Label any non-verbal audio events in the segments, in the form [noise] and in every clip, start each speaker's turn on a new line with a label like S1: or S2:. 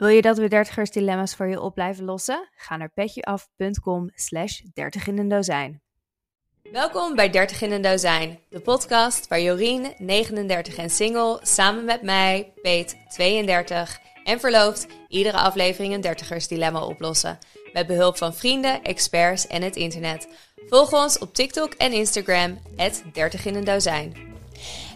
S1: Wil je dat we dertigers dilemma's voor je op blijven lossen? Ga naar petjeaf.com slash dertig in een. Welkom bij 30 in een dozijn, de podcast waar Jorien, 39 en single, samen met mij, Peet, 32 en verloofd, iedere aflevering een dertigers dilemma oplossen. Met behulp van vrienden, experts en het internet. Volg ons op TikTok en Instagram, 30 in een dozijn.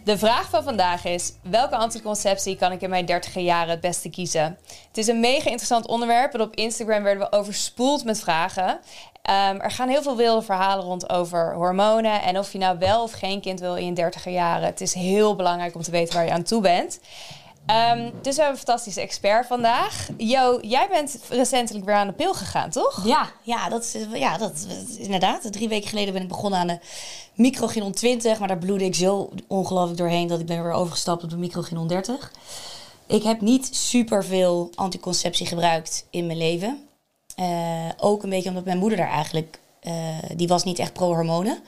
S1: De vraag van vandaag is: welke anticonceptie kan ik in mijn dertiger jaren het beste kiezen? Het is een mega interessant onderwerp en op Instagram werden we overspoeld met vragen. Ehm, er gaan heel veel wilde verhalen rond over hormonen en of je nou wel of geen kind wil in je dertiger jaren. Het is heel belangrijk om te weten waar je aan toe bent. Um, dus we hebben een fantastische expert vandaag. Jo, jij bent recentelijk weer aan de pil gegaan, toch?
S2: Ja, ja, dat is, ja, dat inderdaad. Drie weken geleden ben ik begonnen aan de microginon 20. Maar daar bloedde ik zo ongelooflijk doorheen dat ik ben weer overgestapt op de microginon 30. Ik heb niet super veel anticonceptie gebruikt in mijn leven. Uh, ook een beetje omdat mijn moeder daar eigenlijk... Uh, die was niet echt pro-hormonen.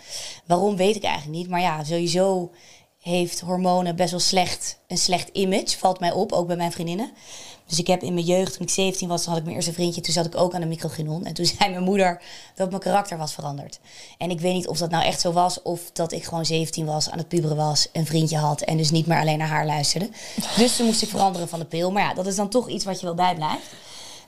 S2: Waarom weet ik eigenlijk niet. Maar ja, sowieso heeft hormonen best wel slecht, een slecht image, valt mij op, ook bij mijn vriendinnen. Dus ik heb in mijn jeugd, toen ik 17 was, had ik mijn eerste vriendje. Toen zat ik ook aan de microginon. En toen [laughs] zei mijn moeder dat mijn karakter was veranderd. En ik weet niet of dat nou echt zo was. Of dat ik gewoon 17 was, aan het puberen was, een vriendje had. En dus niet meer alleen naar haar luisterde. [laughs] Dus toen moest ik veranderen van de pil. Maar ja, dat is dan toch iets wat je wel bijblijft.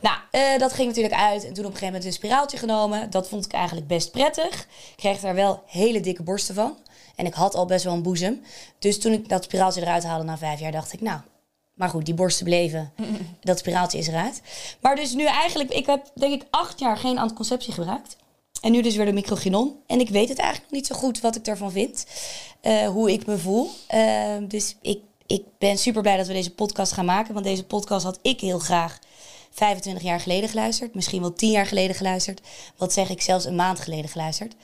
S2: Nou, uh, dat ging natuurlijk uit. En toen op een gegeven moment een spiraaltje genomen. Dat vond ik eigenlijk best prettig. Ik kreeg daar wel hele dikke borsten van. En ik had al best wel een boezem. Dus toen ik dat spiraaltje eruit haalde na vijf jaar, dacht ik, nou, maar goed, die borsten bleven. [laughs] Dat spiraaltje is eruit. Maar dus nu eigenlijk, ik heb denk ik acht jaar geen anticonceptie gebruikt. En nu dus weer de microginon. En ik weet het eigenlijk nog niet zo goed wat ik ervan vind. Uh, hoe ik me voel. Uh, dus ik, ik ben super blij dat we deze podcast gaan maken. Want deze podcast had ik heel graag 25 jaar geleden geluisterd. Misschien wel 10 jaar geleden geluisterd. Wat zeg ik, zelfs een maand geleden geluisterd.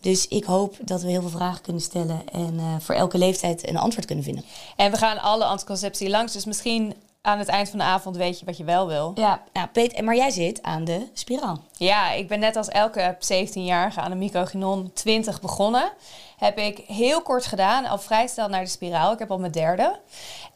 S2: Dus ik hoop dat we heel veel vragen kunnen stellen en uh, voor elke leeftijd een antwoord kunnen vinden.
S1: En we gaan alle anticonceptie langs, dus misschien aan het eind van de avond weet je wat je wel wil.
S2: Ja, nou, Peet, maar jij zit aan de spiraal.
S1: Ja, ik ben net als elke 17-jarige aan de microginon 20 begonnen. Heb ik heel kort gedaan, al vrij snel naar de spiraal. Ik heb al mijn derde.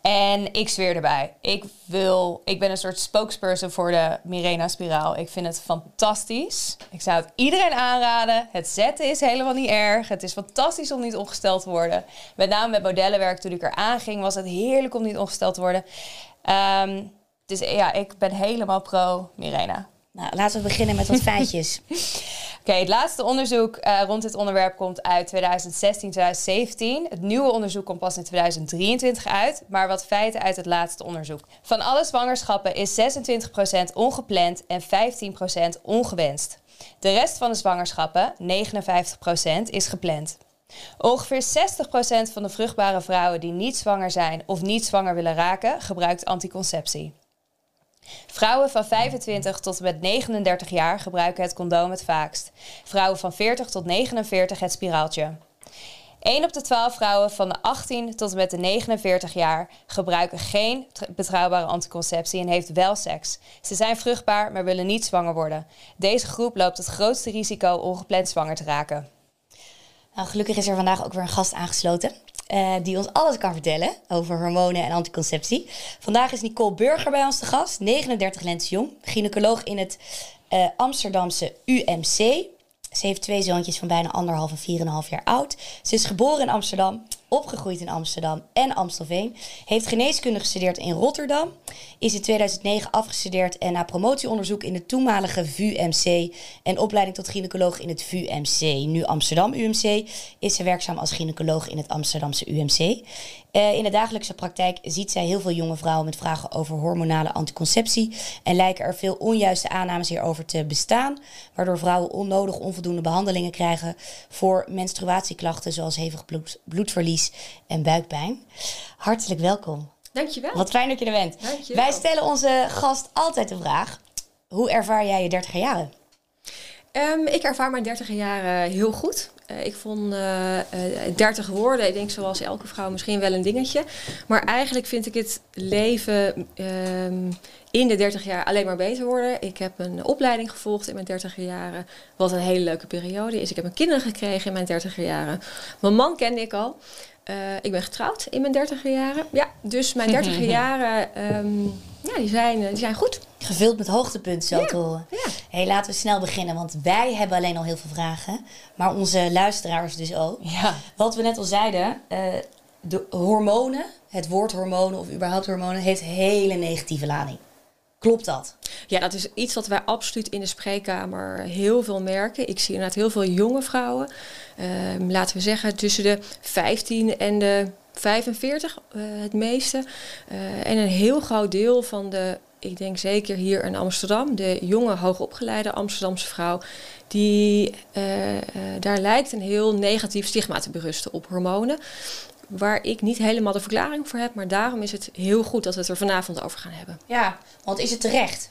S1: En ik zweer erbij. Ik wil, ik ben een soort spokesperson voor de Mirena spiraal. Ik vind het fantastisch. Ik zou het iedereen aanraden. Het zetten is helemaal niet erg. Het is fantastisch om niet ongesteld te worden. Met name met modellenwerk toen ik er aanging was het heerlijk om niet ongesteld te worden. Um, dus ja, ik ben helemaal pro Mirena.
S2: Nou, laten we beginnen met wat [laughs] feitjes.
S1: Oké, het laatste onderzoek uh, rond dit onderwerp komt uit 2016, 2017. Het nieuwe onderzoek komt pas in 2023 uit, maar wat feiten uit het laatste onderzoek. Van alle zwangerschappen is 26% ongepland en 15% ongewenst. De rest van de zwangerschappen, 59%, is gepland. Ongeveer 60% van de vruchtbare vrouwen die niet zwanger zijn of niet zwanger willen raken, gebruikt anticonceptie. Vrouwen van 25 tot met 39 jaar gebruiken het condoom het vaakst. Vrouwen van 40 tot 49 het spiraaltje. 1 op de 12 vrouwen van de 18 tot met de 49 jaar gebruiken geen betrouwbare anticonceptie en heeft wel seks. Ze zijn vruchtbaar, maar willen niet zwanger worden. Deze groep loopt het grootste risico ongepland zwanger te raken.
S2: Nou, gelukkig is er vandaag ook weer een gast aangesloten. Uh, die ons alles kan vertellen over hormonen en anticonceptie. Vandaag is Nicole Burger bij ons te gast, 39 lentes jong, gynaecoloog in het uh, Amsterdamse UMC. Ze heeft twee zoontjes van bijna anderhalf en vier en een half jaar oud. Ze is geboren in Amsterdam, opgegroeid in Amsterdam en Amstelveen. Heeft geneeskunde gestudeerd in Rotterdam. Is in 2009 afgestudeerd en na promotieonderzoek in de toenmalige VUMC en opleiding tot gynaecoloog in het VUMC, nu Amsterdam UMC, is ze werkzaam als gynaecoloog in het Amsterdamse UMC. Uh, in de dagelijkse praktijk ziet zij heel veel jonge vrouwen met vragen over hormonale anticonceptie en lijken er veel onjuiste aannames hierover te bestaan, waardoor vrouwen onnodig onvoldoende behandelingen krijgen voor menstruatieklachten zoals hevig bloed, bloedverlies en buikpijn. Hartelijk welkom.
S1: Dankjewel.
S2: Wat fijn dat je er bent.
S1: Dankjewel.
S2: Wij stellen onze gast altijd de vraag: hoe ervaar jij je 30 jaren?
S3: Um, ik ervaar mijn 30 jaren heel goed. Uh, ik vond uh, uh, 30 woorden, ik denk zoals elke vrouw, misschien wel een dingetje. Maar eigenlijk vind ik het leven um, in de 30 jaar alleen maar beter worden. Ik heb een opleiding gevolgd in mijn 30 jaren, wat een hele leuke periode is. Ik heb een kinderen gekregen in mijn 30 jaren. Mijn man kende ik al. Eh, ik ben getrouwd in mijn dertiger jaren. Ja, dus mijn [laughs] dertiger jaren, ehm, ja, die zijn, eh, die zijn goed.
S2: Gevuld met hoogtepunten, zo
S3: Ja,
S2: te horen.
S3: ja.
S2: hey, laten we snel beginnen, want wij hebben alleen al heel veel vragen. Maar onze luisteraars dus ook.
S1: Ja.
S2: Wat we net al zeiden, eh, de hormonen, het woord hormonen of überhaupt hormonen, heeft hele negatieve lading. Klopt dat?
S3: Ja, dat is iets wat wij absoluut in de spreekkamer heel veel merken. Ik zie inderdaad heel veel jonge vrouwen, ehm, laten we zeggen tussen de 15 en de 45 eh, het meeste. Eh, en een heel groot deel van de, ik denk zeker hier in Amsterdam, de jonge hoogopgeleide Amsterdamse vrouw, die, eh, daar lijkt een heel negatief stigma te berusten op hormonen. Waar ik niet helemaal de verklaring voor heb, maar daarom is het heel goed dat we het er vanavond over gaan hebben.
S2: Ja, want is het terecht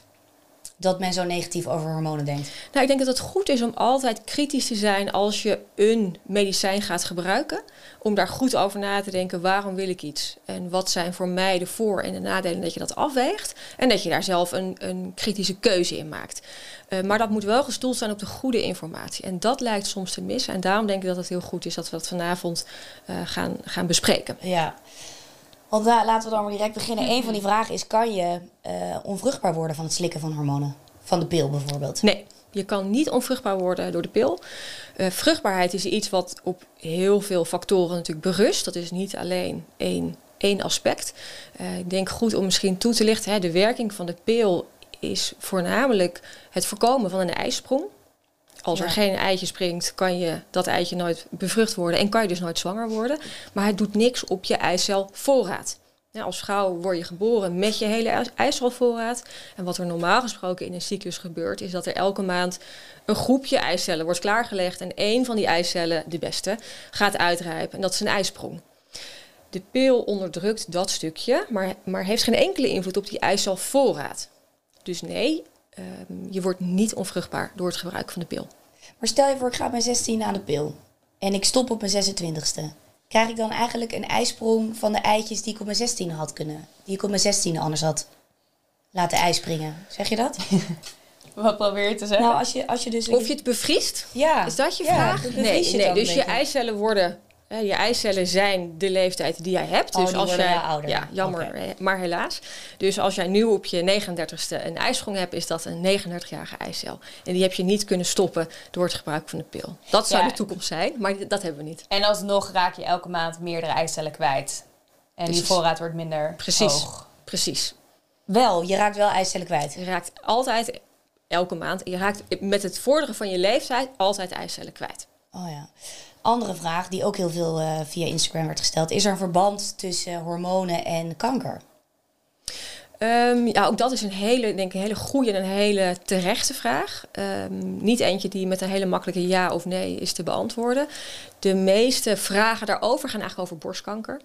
S2: dat men zo negatief over hormonen denkt?
S3: Nou, ik denk dat het goed is om altijd kritisch te zijn als je een medicijn gaat gebruiken. Om daar goed over na te denken, waarom wil ik iets? En wat zijn voor mij de voor- en de nadelen dat je dat afweegt. En dat je daar zelf een, een kritische keuze in maakt. Eh, maar dat moet wel gestoeld zijn op de goede informatie. En dat lijkt soms te missen. En daarom denk ik dat het heel goed is dat we dat vanavond eh, gaan, gaan bespreken.
S2: Ja. Want daar laten we dan maar direct beginnen. Een van die vragen is, kan je eh, onvruchtbaar worden van het slikken van hormonen? Van de pil bijvoorbeeld.
S3: Nee, je kan niet onvruchtbaar worden door de pil. Eh, vruchtbaarheid is iets wat op heel veel factoren natuurlijk berust. Dat is niet alleen één, één aspect. Eh, ik denk goed om misschien toe te lichten. Hè, de werking van de pil is voornamelijk het voorkomen van een ijsprong. Als er geen eitje springt, kan je dat eitje nooit bevrucht worden en kan je dus nooit zwanger worden. Maar het doet niks op je eicelvoorraad. Ja, als vrouw word je geboren met je hele eicelvoorraad. En wat er normaal gesproken in een cyclus gebeurt, is dat er elke maand een groepje eicellen wordt klaargelegd. En één van die eicellen, de beste, gaat uitrijpen. En dat is een ijsprong. De pil onderdrukt dat stukje, maar, maar heeft geen enkele invloed op die eicelvoorraad. Dus nee, ehm, je wordt niet onvruchtbaar door het gebruik van de pil.
S2: Maar stel je voor, ik ga op mijn 16 aan de pil. En ik stop op mijn 26e. Krijg ik dan eigenlijk een ijsprong van de eitjes die ik op mijn 16e had kunnen? Die ik op mijn 16e anders had laten ijspringen. Zeg je dat? [laughs]
S1: Wat probeer je te zeggen?
S2: Nou, als je, als je dus...
S3: Of je het bevriest,
S2: Ja.
S3: is dat je
S2: Ja,
S3: vraag? Nee, nee dus je eicellen worden... je eicellen zijn de leeftijd die jij hebt.
S2: Oh,
S3: dus als jij,
S2: ouder.
S3: Ja, jammer, maar helaas. Dus als jij nu op je 39ste een ijsprong hebt, is dat een 39-jarige eicel. En die heb je niet kunnen stoppen door het gebruik van de pil. Dat zou
S1: Ja.
S3: de toekomst zijn, maar dat hebben we niet.
S1: En alsnog raak je elke maand meerdere eicellen kwijt. En die voorraad wordt minder
S3: Precies.
S1: hoog.
S3: Precies.
S2: Wel, je raakt wel eicellen kwijt.
S3: Je raakt altijd, elke maand, je raakt met het vorderen van je leeftijd altijd eicellen kwijt.
S2: Oh ja. Andere vraag die ook heel veel eh, via Instagram werd gesteld. Is er een verband tussen hormonen en kanker?
S3: Ehm, ja, ook dat is een hele, denk ik, hele goede en een hele terechte vraag. Ehm, niet eentje die met een hele makkelijke ja of nee is te beantwoorden. De meeste vragen daarover gaan eigenlijk over borstkanker.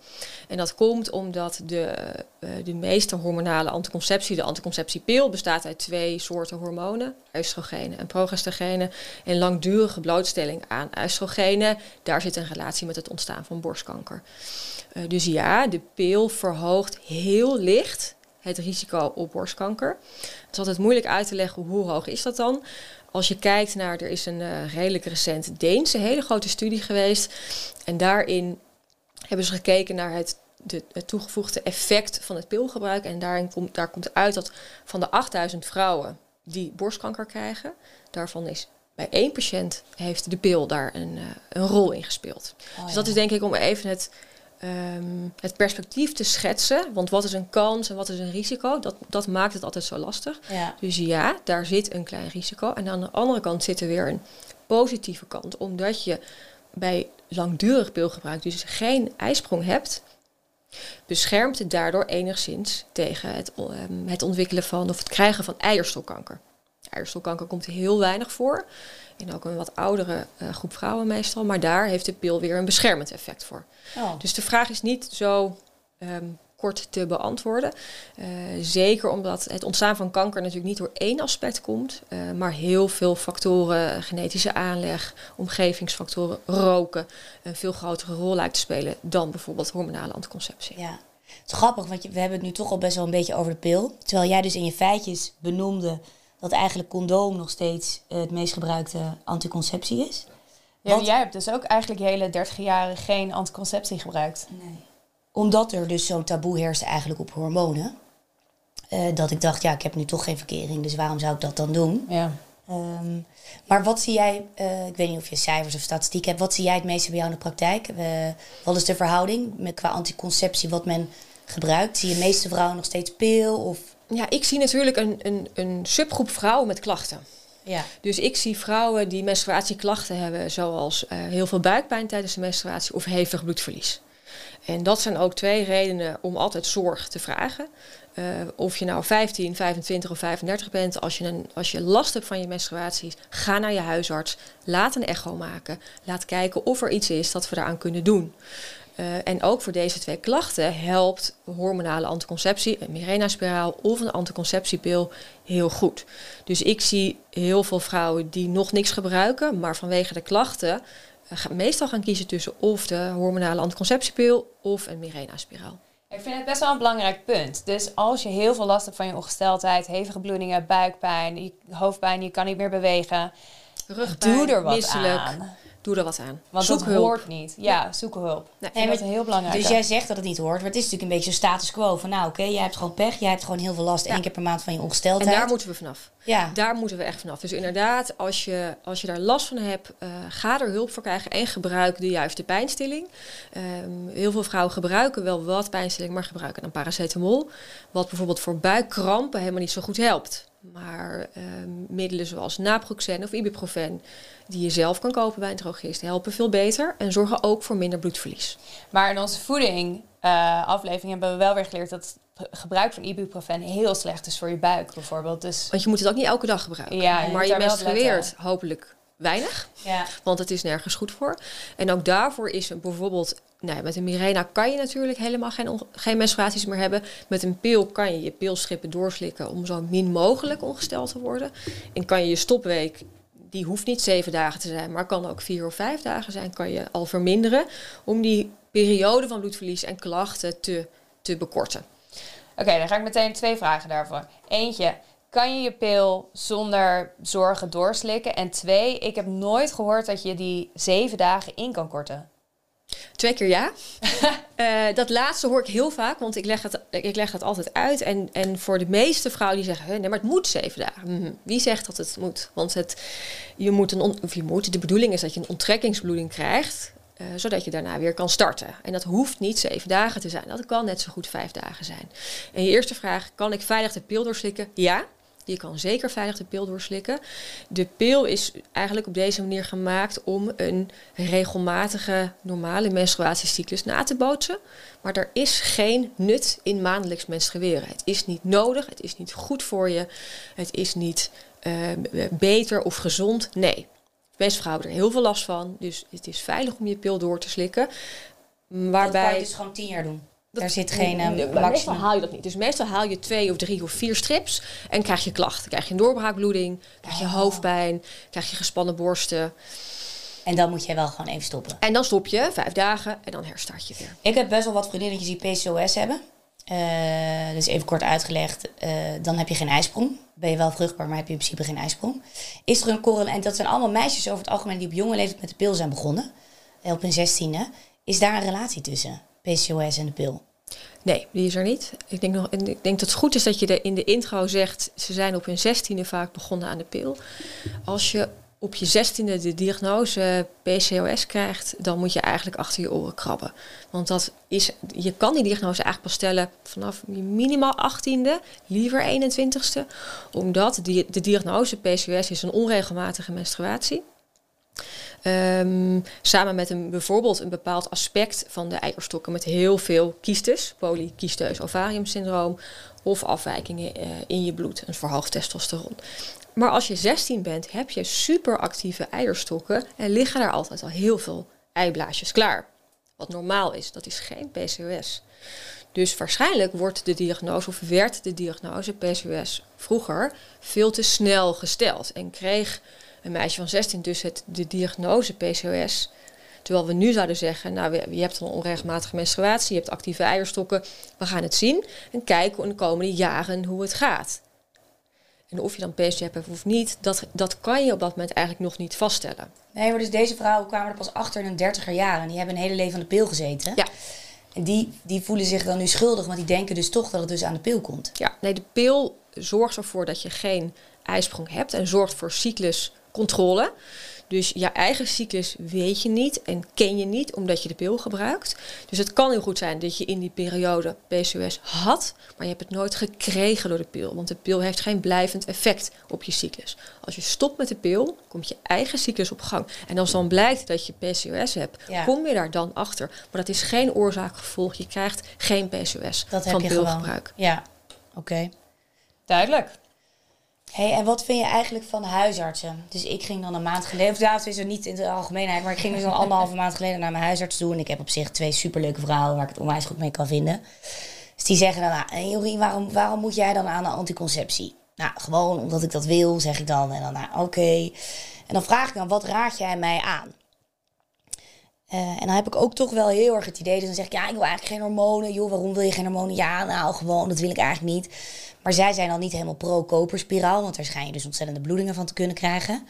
S3: En dat komt omdat de, eh, de meeste hormonale anticonceptie, de anticonceptiepil, bestaat uit twee soorten hormonen, oestrogenen en progestogenen. En langdurige blootstelling aan oestrogenen, daar zit een relatie met het ontstaan van borstkanker. Eh, dus ja, de pil verhoogt heel licht het risico op borstkanker. Het is altijd moeilijk uit te leggen hoe hoog is dat dan. Als je kijkt naar, er is een eh, redelijk recent Deense hele grote studie geweest. En daarin hebben ze gekeken naar het, de, het toegevoegde effect van het pilgebruik. En daarin komt, daar komt uit dat van de 8000 vrouwen die borstkanker krijgen, daarvan is bij één patiënt heeft de pil daar een, eh, een rol in gespeeld.
S2: Oh,
S3: Dus dat is denk ik om even het, ehm, het perspectief te schetsen. Want wat is een kans en wat is een risico? Dat, dat maakt het altijd zo lastig.
S2: Ja.
S3: Dus ja, daar zit een klein risico. En aan de andere kant zit er weer een positieve kant. Omdat je bij langdurig pilgebruik dus geen ijsprong hebt, beschermt het daardoor enigszins tegen het, ehm, het ontwikkelen van of het krijgen van eierstokkanker. Eierstokkanker komt heel weinig voor. In ook een wat oudere eh, groep vrouwen meestal. Maar daar heeft de pil weer een beschermend effect voor.
S2: Oh.
S3: Dus de vraag is niet zo ehm, kort te beantwoorden. Eh, zeker omdat het ontstaan van kanker natuurlijk niet door één aspect komt, eh, maar heel veel factoren, genetische aanleg, omgevingsfactoren, roken, een veel grotere rol lijkt te spelen dan bijvoorbeeld hormonale anticonceptie.
S2: Ja. Het is grappig, want we hebben het nu toch al best wel een beetje over de pil. Terwijl jij dus in je feitjes benoemde dat eigenlijk condoom nog steeds eh, het meest gebruikte anticonceptie is.
S1: Ja, jij hebt dus ook eigenlijk je hele 30 jaren geen anticonceptie gebruikt.
S2: Nee. Omdat er dus zo'n taboe heerste eigenlijk op hormonen. eh, dat ik dacht, ja, ik heb nu toch geen verkering, dus waarom zou ik dat dan doen?
S1: Ja.
S2: Ehm, maar wat zie jij, eh, ik weet niet of je cijfers of statistiek hebt, wat zie jij het meeste bij jou in de praktijk? Eh, wat is de verhouding met, qua anticonceptie wat men gebruikt? Zie je de meeste vrouwen nog steeds pil? Of,
S3: Ja, ik zie natuurlijk een, een, een subgroep vrouwen met klachten.
S2: ja.
S3: Dus ik zie vrouwen die menstruatieklachten hebben, zoals eh, heel veel buikpijn tijdens de menstruatie of hevig bloedverlies. En dat zijn ook twee redenen om altijd zorg te vragen. Eh, of je nou 15, 25 of 35 bent, als je, een, als je last hebt van je menstruaties, ga naar je huisarts, laat een echo maken, laat kijken of er iets is dat we daaraan kunnen doen. Eh, en ook voor deze twee klachten helpt hormonale anticonceptie, een Mirena-spiraal of een anticonceptiepil heel goed. Dus ik zie heel veel vrouwen die nog niks gebruiken, maar vanwege de klachten eh, meestal gaan kiezen tussen of de hormonale anticonceptiepil of een Mirena-spiraal.
S1: Ik vind het best wel een belangrijk punt. Dus als je heel veel last hebt van je ongesteldheid, hevige bloedingen, buikpijn, hoofdpijn, je kan niet meer bewegen,
S3: Rugpijn,
S1: doe er wat
S3: misselijk,
S1: aan.
S3: Doe er wat aan.
S1: Want
S3: Zoek
S1: dat
S3: hulp.
S1: hoort niet. Ja, zoek hulp.
S3: Nee,
S1: dat heel belangrijk.
S2: Dus jij zegt dat het niet hoort, maar het is natuurlijk een beetje een status quo van nou oké, jij hebt gewoon pech, jij hebt gewoon heel veel last
S3: Ja.
S2: één keer per maand van je
S3: En
S2: ongesteldheid.
S3: daar moeten we vanaf.
S2: ja.
S3: Daar moeten we echt vanaf. Dus inderdaad, als je, als je daar last van hebt, eh, ga er hulp voor krijgen en gebruik de juiste pijnstilling. Ehm, heel veel vrouwen gebruiken wel wat pijnstilling, maar gebruiken dan paracetamol. Wat bijvoorbeeld voor buikkrampen helemaal niet zo goed helpt. Maar ehm, middelen zoals naproxen of ibuprofen, die je zelf kan kopen bij een drogist, helpen veel beter en zorgen ook voor minder bloedverlies.
S1: Maar in onze voeding eh, aflevering hebben we wel weer geleerd dat gebruik van ibuprofen heel slecht is voor je buik bijvoorbeeld. Dus
S3: Want je moet het ook niet elke dag gebruiken.
S1: Ja, je
S3: maar je menstrueert hopelijk weinig.
S2: ja.
S3: Want het is nergens goed voor. En ook daarvoor is bijvoorbeeld, nou met een Mirena kan je natuurlijk helemaal geen, menstruaties meer hebben. Met een pil kan je je pilstrippen doorslikken om zo min mogelijk ongesteld te worden. En kan je je stopweek, die hoeft niet zeven dagen te zijn, maar kan ook vier of vijf dagen zijn, kan je al verminderen om die periode van bloedverlies en klachten te, te bekorten.
S1: Oké, dan ga ik meteen twee vragen daarvoor. Eentje, kan je je pil zonder zorgen doorslikken? En twee, ik heb nooit gehoord dat je die zeven dagen in kan korten.
S3: Twee keer ja. [laughs] Eh, dat laatste hoor ik heel vaak, want ik leg het, ik leg het altijd uit. En, en voor de meeste vrouwen die zeggen, "Huh, nee, maar het moet zeven dagen. Mhm. Wie zegt dat het moet? Want het, je moet een, on- of je moet, de bedoeling is dat je een onttrekkingsbloeding krijgt, eh, zodat je daarna weer kan starten. En dat hoeft niet zeven dagen te zijn. Dat kan net zo goed vijf dagen zijn. En je eerste vraag, kan ik veilig de pil doorslikken? Ja. Je kan zeker veilig de pil doorslikken. De pil is eigenlijk op deze manier gemaakt om een regelmatige normale menstruatiecyclus na te bootsen. Maar er is geen nut in maandelijks menstrueren. Het is niet nodig, het is niet goed voor je, het is niet eh, beter of gezond. Nee, meeste vrouwen hebben er heel veel last van. Dus het is veilig om je pil door te slikken.
S2: Waarbij...
S3: Waarbij
S2: Dat kan je dus gewoon tien jaar doen. Daar zit geen
S3: maar meestal
S2: maximum.
S3: haal je dat niet. Dus meestal haal je twee of drie of vier strips en krijg je klachten. Krijg je een doorbraakbloeding, krijg je
S2: Oh.
S3: hoofdpijn, krijg je gespannen borsten.
S2: En dan moet jij wel gewoon even stoppen.
S3: En dan stop je, vijf dagen, en dan herstart je weer.
S2: Ik heb best wel wat vriendinnetjes die PCOS hebben. Eh, dus even kort uitgelegd, eh, dan heb je geen ijsprong. Ben je wel vruchtbaar, maar heb je in principe geen ijsprong. Is er een korrel, en dat zijn allemaal meisjes over het algemeen die op jonge leeftijd met de pil zijn begonnen. Op hun zestiende. Is daar een relatie tussen PCOS en de pil?
S3: Nee, die is er niet. Ik denk, nog, ik denk dat het goed is dat je in de intro zegt... ze zijn op hun zestiende vaak begonnen aan de pil. Als je op je zestiende de diagnose PCOS krijgt... dan moet je eigenlijk achter je oren krabben. Want dat is, je kan die diagnose eigenlijk pas stellen vanaf minimaal 18e, liever 21ste. Omdat die, de diagnose PCOS is een onregelmatige menstruatie. Ehm, samen met een, bijvoorbeeld een bepaald aspect van de eierstokken met heel veel kiestes, polycysteus ovariumsyndroom of afwijkingen eh, in je bloed, een verhoogd testosteron. Maar als je 16 bent, heb je superactieve eierstokken en liggen er altijd al heel veel eiblaasjes klaar. Wat normaal is, dat is geen PCOS. Dus waarschijnlijk wordt de diagnose, of werd de diagnose PCOS vroeger veel te snel gesteld. En kreeg een meisje van 16 dus het, de diagnose PCOS. Terwijl we nu zouden zeggen, nou, je hebt een onregelmatige menstruatie, je hebt actieve eierstokken. We gaan het zien en kijken in de komende jaren hoe het gaat. En of je dan PCOS hebt of niet, dat, dat kan je op dat moment eigenlijk nog niet vaststellen.
S2: Nee, maar dus deze vrouwen kwamen er pas achter in hun dertiger jaren. En die hebben een hele leven aan de pil gezeten.
S3: Ja.
S2: En die, die voelen zich dan nu schuldig, want die denken dus toch dat het dus aan de pil komt.
S3: Ja, nee, de pil zorgt ervoor dat je geen ijsprong hebt en zorgt voor cycluscontrole. Dus je eigen cyclus weet je niet en ken je niet omdat je de pil gebruikt. Dus het kan heel goed zijn dat je in die periode PCOS had, maar je hebt het nooit gekregen door de pil. Want de pil heeft geen blijvend effect op je cyclus. Als je stopt met de pil, komt je eigen cyclus op gang. En als dan blijkt dat je PCOS hebt,
S2: Ja.
S3: kom je daar dan achter. Maar dat is geen oorzaak-gevolg. Je krijgt geen PCOS
S2: Dat heb
S3: van
S2: je gewoon.
S3: pilgebruik.
S2: Ja, oké.
S1: Duidelijk.
S2: Hey, en wat vind je eigenlijk van huisartsen? Dus ik ging dan een maand geleden, of het is er niet in de algemeenheid, maar ik ging dus een anderhalve maand geleden naar mijn huisarts toe. En ik heb op zich twee superleuke vrouwen waar ik het onwijs goed mee kan vinden. Dus die zeggen dan, nou, hey, Jorien, waarom, waarom moet jij dan aan de anticonceptie? Nou, gewoon omdat ik dat wil, zeg ik dan. En dan, nou, oké. En dan vraag ik dan, wat raad jij mij aan? Eh, en dan heb ik ook toch wel heel erg het idee. Dus dan zeg ik, ja, ik wil eigenlijk geen hormonen. Joh, waarom wil je geen hormonen? Ja, nou, gewoon, dat wil ik eigenlijk niet. Maar zij zijn dan niet helemaal pro-koperspiraal. Want daar schijn je dus ontzettende bloedingen van te kunnen krijgen.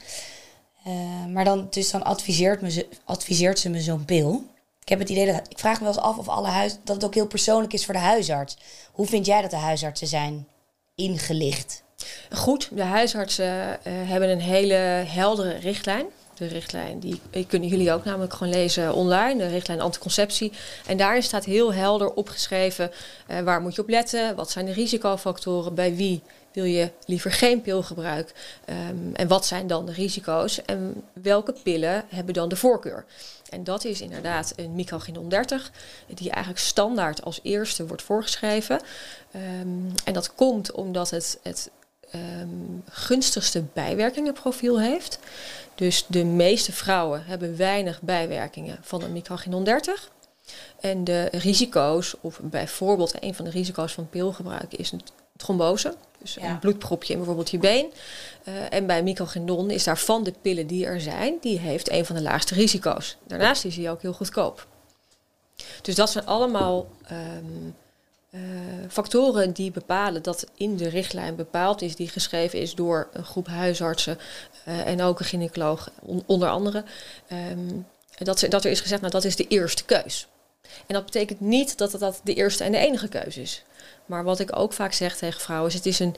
S2: Eh, maar dan, dus dan adviseert, me ze, adviseert ze me zo'n pil. Ik heb het idee dat... Ik vraag me wel eens af of alle huis, dat het ook heel persoonlijk is voor de huisarts. Hoe vind jij dat de huisartsen zijn ingelicht?
S3: Goed, de huisartsen eh, hebben een hele heldere richtlijn. De richtlijn, die, kunnen jullie ook namelijk gewoon lezen online, de richtlijn anticonceptie. En daarin staat heel helder opgeschreven eh, waar moet je op letten, wat zijn de risicofactoren, bij wie wil je liever geen pilgebruik ehm, en wat zijn dan de risico's en welke pillen hebben dan de voorkeur. En dat is inderdaad een microginon 30, die eigenlijk standaard als eerste wordt voorgeschreven. Ehm, en dat komt omdat het, het ehm, gunstigste bijwerkingenprofiel heeft. Dus de meeste vrouwen hebben weinig bijwerkingen van een microginon 30. En de risico's, of bijvoorbeeld een van de risico's van pilgebruik is een trombose. Dus
S2: Ja.
S3: een bloedpropje in bijvoorbeeld je been. Eh, en bij microginon is daar van de pillen die er zijn, die heeft een van de laagste risico's. Daarnaast is hij ook heel goedkoop. Dus dat zijn allemaal ehm, eh, factoren die bepalen dat in de richtlijn bepaald is, die geschreven is door een groep huisartsen eh, en ook een gynaecoloog, on- onder andere. ehm, dat, dat er is gezegd, nou dat is de eerste keus. En dat betekent niet dat dat de eerste en de enige keus is. Maar wat ik ook vaak zeg tegen vrouwen is, het is een,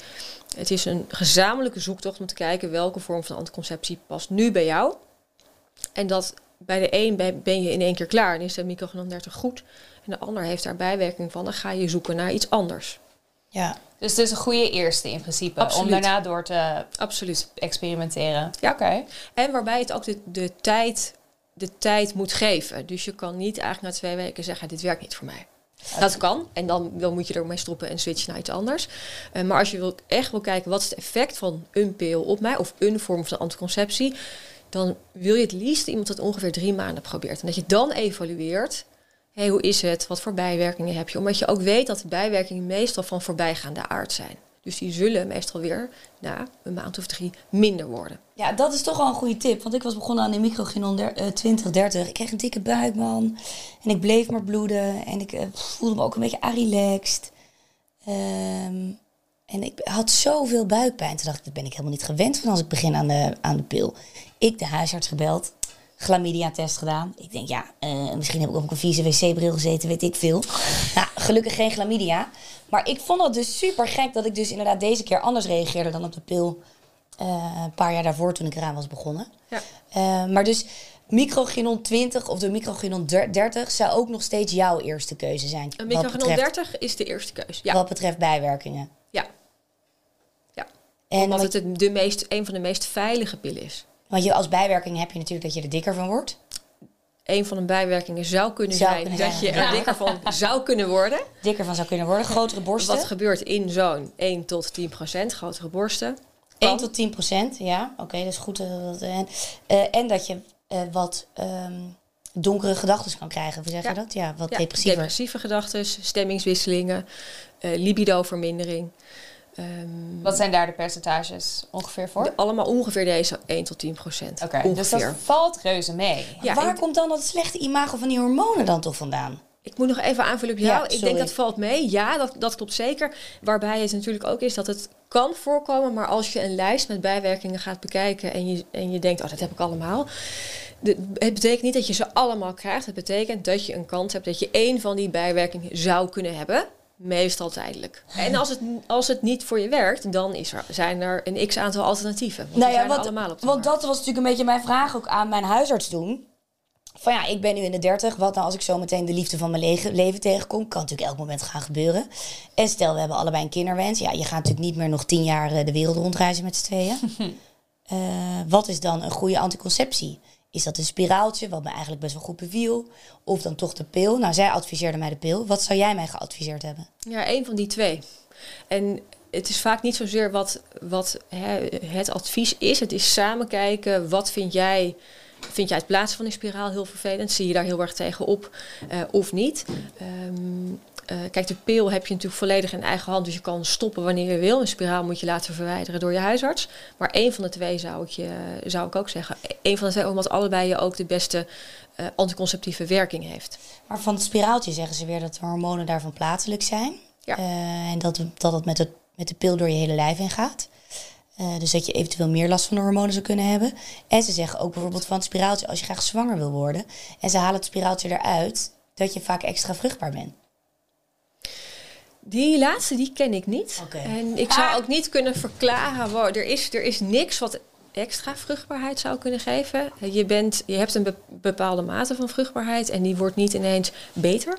S3: het is een gezamenlijke zoektocht om te kijken welke vorm van anticonceptie past nu bij jou. En dat bij de een ben je in één keer klaar en is de microgenom 30 goed. En de ander heeft daar bijwerking van, dan ga je zoeken naar iets anders.
S2: Ja,
S1: Dus het is een goede eerste in principe. Om daarna door te
S3: Absoluut.
S1: experimenteren.
S3: Ja.
S1: Oké.
S3: En waarbij het ook de, de, tijd, de tijd moet geven. Dus je kan niet eigenlijk na twee weken zeggen, dit werkt niet voor mij. Dat kan. En dan, dan moet je ermee stoppen en switchen naar iets anders. Eh, maar als je wil, echt wil kijken, wat is het effect van een pil op mij? Of een vorm van anticonceptie? Dan wil je het liefst iemand dat ongeveer drie maanden probeert. En dat je dan evalueert. Hé, hoe is het? Wat voor bijwerkingen heb je? Omdat je ook weet dat de bijwerkingen meestal van voorbijgaande aard zijn. Dus die zullen meestal weer na een maand of drie minder worden.
S2: Ja, dat is toch wel een goede tip. Want ik was begonnen aan de microginon der- eh, 2030. Ik kreeg een dikke buik, man. En ik bleef maar bloeden. En ik eh, voelde me ook een beetje relaxed. Ehm, en ik had zoveel buikpijn. Toen dacht ik, dat ben ik helemaal niet gewend van als ik begin aan de, aan de pil. Ik de huisarts gebeld. Chlamydia-test gedaan. Ik denk, ja, eh, misschien heb ik op een vieze wc-bril gezeten, weet ik veel. nou, gelukkig geen chlamydia. Maar ik vond het dus super gek dat ik dus inderdaad deze keer anders reageerde dan op de pil eh, een paar jaar daarvoor toen ik eraan was begonnen.
S3: Ja.
S2: Eh, maar dus microginon 20 of de microginon 30 zou ook nog steeds jouw eerste keuze zijn.
S3: Een
S2: betreft,
S3: 30 is de eerste keus. Ja,
S2: Wat betreft bijwerkingen.
S3: ja. ja.
S2: En
S3: omdat
S2: wat-
S3: het de, de meest, een van de meest veilige pillen is.
S2: Want je, als bijwerking heb je natuurlijk dat je er dikker van wordt.
S3: Een van de bijwerkingen zou kunnen
S2: Zou
S3: zijn
S2: kunnen
S3: dat
S2: zijn,
S3: je
S2: ja.
S3: er dikker van [laughs] zou kunnen worden.
S2: Dikker van zou kunnen worden. Grotere borsten.
S3: Wat gebeurt in zo'n 1 tot 10 procent grotere borsten?
S2: 1
S3: Kan.
S2: tot 10 procent, ja. Oké, dat is goed. eh, eh, en, eh, en dat je wat ehm, donkere gedachten kan krijgen. Hoe zeg je
S3: Ja.
S2: dat? Ja, wat
S3: Ja, depressieve gedachten, stemmingswisselingen, eh libidovermindering. Ehm,
S1: Wat zijn daar de percentages ongeveer voor?
S3: de- allemaal ongeveer deze 1 tot 10 procent.
S1: Oké, dus dat valt reuze mee.
S3: Ja,
S2: Waar komt dan dat slechte imago van die hormonen dan toch vandaan?
S3: Ik moet nog even aanvullen op jou.
S2: Ja,
S3: ik denk dat valt mee. Ja, dat, dat klopt zeker. Waarbij het natuurlijk ook is dat het kan voorkomen. Maar als je een lijst met bijwerkingen gaat bekijken en je, en je denkt, oh, dat heb ik allemaal. De, het betekent niet dat je ze allemaal krijgt. Het betekent dat je een kans hebt dat je één van die bijwerkingen zou kunnen hebben. Meestal tijdelijk. En als het, als het niet voor je werkt, dan is er, zijn er een x aantal alternatieven. Want
S2: Nou ja, want,
S3: allemaal op
S2: want dat was natuurlijk een beetje mijn vraag ook aan mijn huisarts toen. Van ja, ik ben nu in de 30. Wat nou als ik zo meteen de liefde van mijn leven tegenkom? Kan natuurlijk elk moment gaan gebeuren. En stel, we hebben allebei een kinderwens. Ja, je gaat natuurlijk niet meer nog tien jaar eh, de wereld rondreizen met z'n tweeën. [laughs] Eh, wat is dan een goede anticonceptie? Is dat een spiraaltje, wat me eigenlijk best wel goed beviel? Of dan toch de pil? Nou, zij adviseerde mij de pil. Wat zou jij mij geadviseerd hebben?
S3: Ja, één van die twee. En het is vaak niet zozeer wat, wat hè, het advies is. Het is samen kijken, wat vind jij... Vind jij het plaatsen van een spiraal heel vervelend? Zie je daar heel erg tegen op eh, of niet? Ehm, eh, kijk, de pil heb je natuurlijk volledig in eigen hand. Dus je kan stoppen wanneer je wil. Een spiraal moet je laten verwijderen door je huisarts. Maar één van de twee zou ik, je, zou ik ook zeggen. Eén van de twee, omdat allebei je ook de beste eh, anticonceptieve werking heeft.
S2: Maar van het spiraaltje zeggen ze weer dat de hormonen daarvan plaatselijk zijn.
S3: Ja.
S2: Eh, en dat, dat het met, het met de pil door je hele lijf heen gaat. Dus dat je eventueel meer last van de hormonen zou kunnen hebben. En ze zeggen ook bijvoorbeeld van het spiraaltje, als je graag zwanger wil worden. En ze halen het spiraaltje eruit, dat je vaak extra vruchtbaar bent.
S3: Die laatste, die ken ik niet. En ik zou ook niet kunnen verklaren, waar, er, is, er is niks wat extra vruchtbaarheid zou kunnen geven. Je, bent, je hebt een be- bepaalde mate van vruchtbaarheid en die wordt niet ineens beter.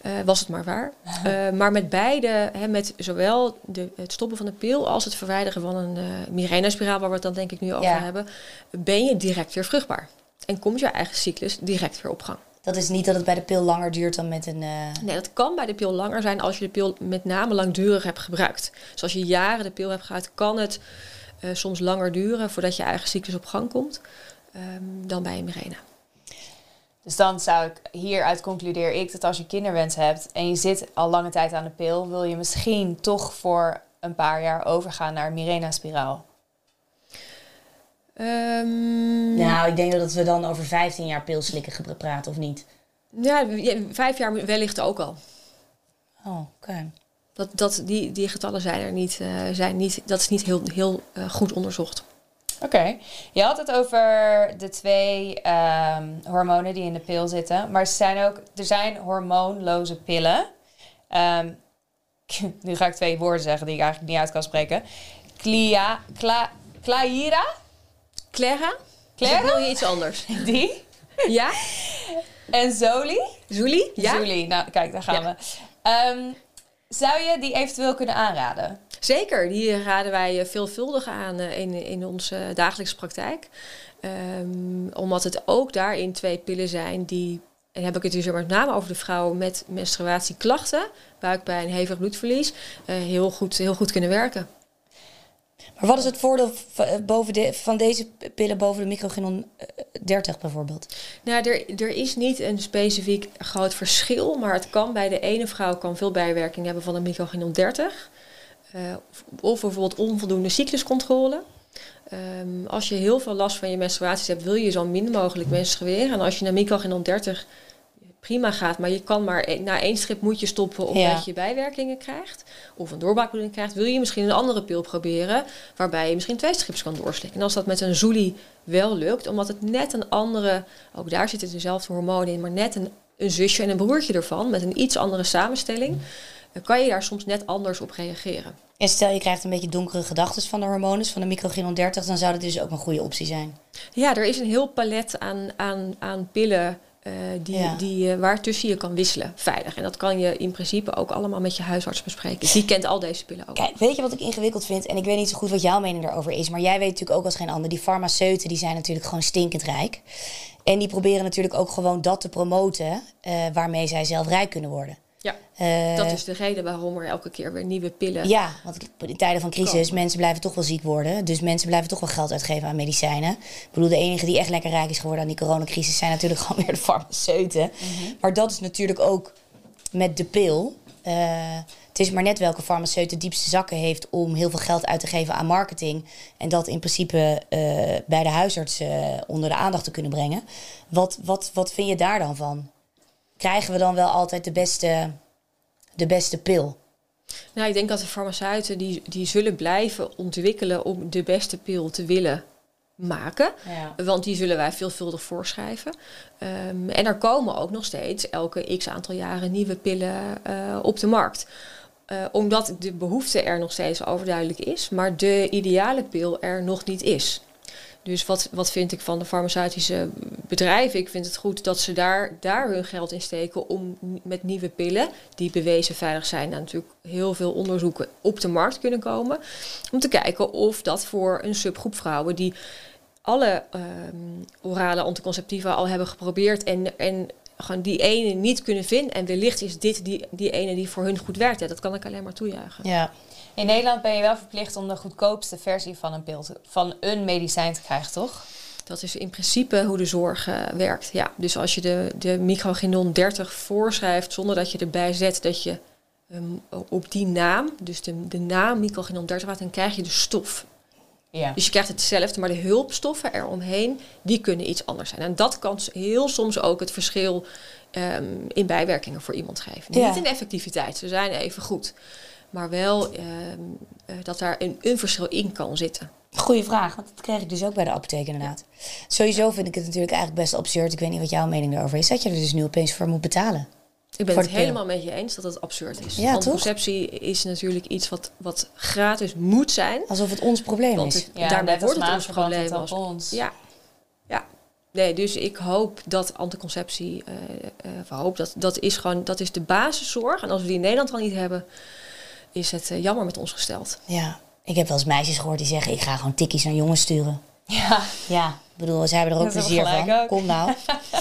S3: Eh, was het maar waar. [laughs] Eh, maar met beide, hè, met zowel de, het stoppen van de pil als het verwijderen van een uh, Mirena-spiraal, waar we het dan denk ik nu over
S2: Ja.
S3: hebben, ben je direct weer vruchtbaar. En komt je eigen cyclus direct weer op gang.
S2: Dat is niet dat het bij de pil langer duurt dan met een... eh,
S3: Nee, dat kan bij de pil langer zijn als je de pil met name langdurig hebt gebruikt. Dus als je jaren de pil hebt gehad, kan het eh, soms langer duren voordat je eigen cyclus op gang komt ehm, dan bij een Mirena.
S1: Dus dan zou ik hieruit concludeer ik dat als je kinderwens hebt en je zit al lange tijd aan de pil, wil je misschien toch voor een paar jaar overgaan naar Mirena-spiraal.
S3: Ehm,
S2: Nou, ik denk dat we dan over 15 jaar pilslikken praten, of niet?
S3: ja, ja, vijf jaar wellicht ook al.
S2: Oh, oké.
S3: Dat, dat, die, die getallen zijn er niet, eh, zijn niet, dat is niet heel, heel eh, goed onderzocht.
S1: Oké, je had het over de twee ehm, hormonen die in de pil zitten. Maar er zijn ook er zijn hormoonloze pillen. Ehm, [laughs] nu ga ik twee woorden zeggen die ik eigenlijk niet uit kan spreken. Clia, cla, Claira?
S3: Clara?
S1: Clara?
S3: Of wil je iets anders? [laughs]
S1: Die?
S3: ja?
S1: En Zoli?
S3: Zuli? Ja?
S1: Zoli, nou kijk, daar gaan
S3: Ja.
S1: we. Ehm, zou je die eventueel kunnen aanraden?
S3: Zeker, die raden wij eh, veelvuldig aan eh, in, in onze dagelijkse praktijk. Ehm, omdat het ook daarin twee pillen zijn die, en heb ik het dus met name over de vrouwen met menstruatieklachten, buikpijn, hevig bloedverlies, eh, heel, goed, heel goed kunnen werken.
S2: Maar wat is het voordeel eh, boven van deze pillen boven de microginon eh, 30 bijvoorbeeld?
S3: Nou, er, er is niet een specifiek groot verschil, maar het kan bij de ene vrouw kan veel bijwerking hebben van een microginon 30. Eh, of, bijvoorbeeld onvoldoende cycluscontrole. Ehm, als je heel veel last van je menstruaties hebt, wil je zo min mogelijk menstrueren. En als je naar microginon 30 prima gaat, maar je kan maar e- na één strip moet je stoppen omdat
S2: Ja.
S3: je bijwerkingen krijgt. Of een doorbraakbloeding krijgt, wil je misschien een andere pil proberen waarbij je misschien twee strips kan doorslikken. En als dat met een Zuli wel lukt, omdat het net een andere, ook daar zitten dezelfde hormonen in, maar net een, een zusje en een broertje ervan met een iets andere samenstelling, dan kan je daar soms net anders op reageren.
S2: En stel je krijgt een beetje donkere gedachten van de hormonen, van de microginon 30, dan zou dat dus ook een goede optie zijn.
S3: Ja, er is een heel palet aan, aan, aan pillen eh, die,
S2: Ja.
S3: die, eh, waartussen je kan wisselen, veilig. En dat kan je in principe ook allemaal met je huisarts bespreken. Die kent al deze pillen ook.
S2: Kijk, weet je wat ik ingewikkeld vind? En ik weet niet zo goed wat jouw mening daarover is. Maar jij weet natuurlijk ook als geen ander. Die farmaceuten die zijn natuurlijk gewoon stinkend rijk. En die proberen natuurlijk ook gewoon dat te promoten. eh, waarmee zij zelf rijk kunnen worden.
S3: Ja,
S2: Eh,
S3: dat is de reden waarom er elke keer weer nieuwe pillen...
S2: Ja, want in tijden van crisis,
S3: Komen.
S2: mensen blijven toch wel ziek worden. Dus mensen blijven toch wel geld uitgeven aan medicijnen. Ik bedoel, de enige die echt lekker rijk is geworden aan die coronacrisis zijn natuurlijk gewoon weer de farmaceuten. Maar dat is natuurlijk ook met de pil. Eh, het is maar net welke farmaceut de diepste zakken heeft om heel veel geld uit te geven aan marketing. En dat in principe eh, bij de huisarts onder de aandacht te kunnen brengen. Wat, wat, wat vind je daar dan van? Krijgen we dan wel altijd de beste, de beste pil?
S3: Nou, ik denk dat de farmaceuten die, die zullen blijven ontwikkelen om de beste pil te willen maken.
S2: Ja.
S3: Want die zullen wij veelvuldig voorschrijven. Ehm, en er komen ook nog steeds elke x aantal jaren nieuwe pillen eh, op de markt. Eh, omdat de behoefte er nog steeds overduidelijk is, maar de ideale pil er nog niet is. Dus wat, wat vind ik van de farmaceutische bedrijven? Ik vind het goed dat ze daar, daar hun geld in steken om met nieuwe pillen, die bewezen veilig zijn, en natuurlijk heel veel onderzoeken op de markt kunnen komen. Om te kijken of dat voor een subgroep vrouwen die alle ehm, orale anticonceptiva al hebben geprobeerd en, en gewoon die ene niet kunnen vinden. En wellicht is dit die, die ene die voor hun goed werkt. Ja, dat kan ik alleen maar toejuichen.
S2: Ja.
S1: In Nederland ben je wel verplicht om de goedkoopste versie van een pil te- van een medicijn te krijgen, toch?
S3: Dat is in principe hoe de zorg eh, werkt. Ja, dus als je de, de microginon 30 voorschrijft zonder dat je erbij zet dat je um, op die naam, dus de, de naam microginon 30 had, dan krijg je de stof.
S1: Ja.
S3: Dus je krijgt hetzelfde, maar de hulpstoffen eromheen, die kunnen iets anders zijn. En dat kan heel soms ook het verschil um, in bijwerkingen voor iemand geven.
S2: Ja.
S3: Niet in effectiviteit, ze zijn even goed. Maar wel um, uh, dat daar een, een verschil in kan zitten.
S2: Goeie vraag, want dat kreeg ik dus ook bij de apotheek inderdaad. Sowieso vind ik het natuurlijk eigenlijk best absurd. Ik weet niet wat jouw mening daarover is. Dat je er dus nu opeens voor moet betalen.
S3: Ik ben het helemaal met je eens dat het absurd is.
S2: Ja, toch?
S3: Anticonceptie is natuurlijk iets wat, wat gratis moet zijn.
S2: Alsof het ons probleem
S3: Want
S2: is.
S3: het,
S1: Ja,
S3: daarmee wordt het ons probleem.
S1: en
S3: Als, ja, ja. Nee, dus ik hoop dat anticonceptie, eh eh, hoop dat, dat is gewoon, dat is de basiszorg. En als we die in Nederland al niet hebben, is het eh, jammer met ons gesteld.
S2: Ja, ik heb wel eens meisjes gehoord die zeggen... ik ga gewoon tikkies naar jongens sturen.
S1: Ja.
S2: Ja, ik bedoel, ze hebben er ook plezier van.
S1: ook.
S2: Kom nou.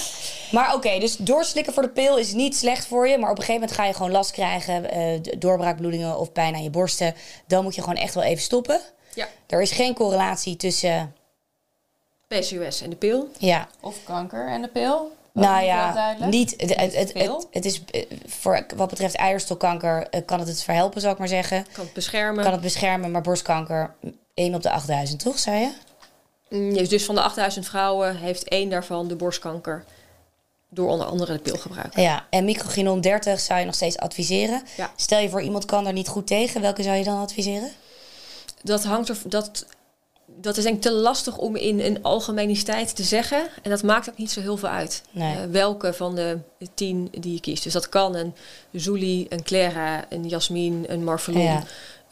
S2: [laughs] maar oké, dus doorslikken voor de pil is niet slecht voor je. Maar op een gegeven moment ga je gewoon last krijgen... eh, doorbraakbloedingen of pijn aan je borsten. Dan moet je gewoon echt wel even stoppen.
S3: Ja.
S2: Er is geen correlatie tussen...
S3: PCOS en de pil.
S2: Ja,
S1: Of kanker en de pil?
S2: Nou ja, niet. Het, het, het, is voor wat betreft eierstokkanker eh, kan het het verhelpen, zou ik maar zeggen.
S3: Kan het beschermen.
S2: Kan het beschermen, maar borstkanker 1 op de 8000, toch, zei je?
S3: Mm, Dus van de 8000 vrouwen heeft één daarvan de borstkanker. Door onder andere de pil gebruiken.
S2: Ja, en microginon 30 zou je nog steeds adviseren.
S3: Ja.
S2: Stel je voor iemand kan er niet goed tegen, welke zou je dan adviseren?
S3: dat hangt er. Dat, dat is denk ik te lastig om in een algemeniteit te zeggen. En dat maakt ook niet zo heel veel uit.
S2: Nee.
S3: Eh, welke van de tien die je kiest. Dus dat kan een Zuli, een Clara, een Jasmin, een Marvelon.
S2: Ja.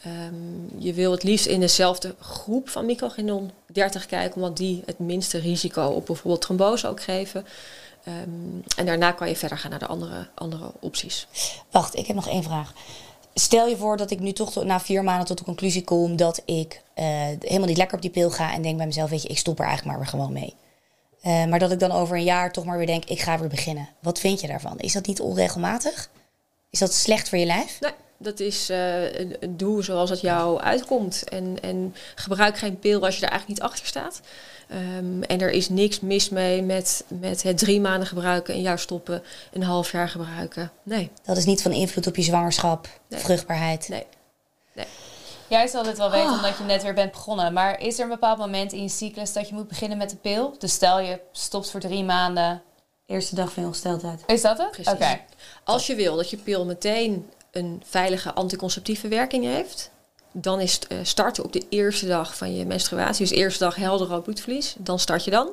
S3: Ehm, je wil het liefst in dezelfde groep van microginon 30 kijken, omdat die het minste risico op bijvoorbeeld trombose ook geven. Ehm, en daarna kan je verder gaan naar de andere, andere opties.
S2: Wacht, ik heb nog één vraag. Stel je voor dat ik nu toch na vier maanden tot de conclusie kom dat ik eh, helemaal niet lekker op die pil ga en denk bij mezelf, weet je, ik stop er eigenlijk maar weer gewoon mee. Eh, maar dat ik dan over een jaar toch maar weer denk, ik ga weer beginnen. Wat vind je daarvan? Is dat niet onregelmatig? Is dat slecht voor je lijf?
S3: Nee, dat is eh, een, een doel zoals het jou uitkomt. En, en gebruik geen pil als je er eigenlijk niet achter staat. Ehm, en er is niks mis mee met, met het drie maanden gebruiken, een jaar stoppen, een half jaar gebruiken. Nee,
S2: Dat is niet van invloed op je zwangerschap,
S3: Nee.
S2: vruchtbaarheid.
S3: nee.
S1: Jij zal dit wel weten
S2: Ah.
S1: omdat je net weer bent begonnen. Maar is er een bepaald moment in je cyclus dat je moet beginnen met de pil? Dus stel je stopt voor drie maanden.
S2: Eerste dag van je ongesteldheid.
S1: Is dat het?
S3: Precies.
S1: Oké.
S3: Als je wil dat je pil meteen een veilige anticonceptieve werking heeft, dan is het, eh, starten op de eerste dag van je menstruatie. Dus eerste dag helder bloedverlies. Dan start je dan.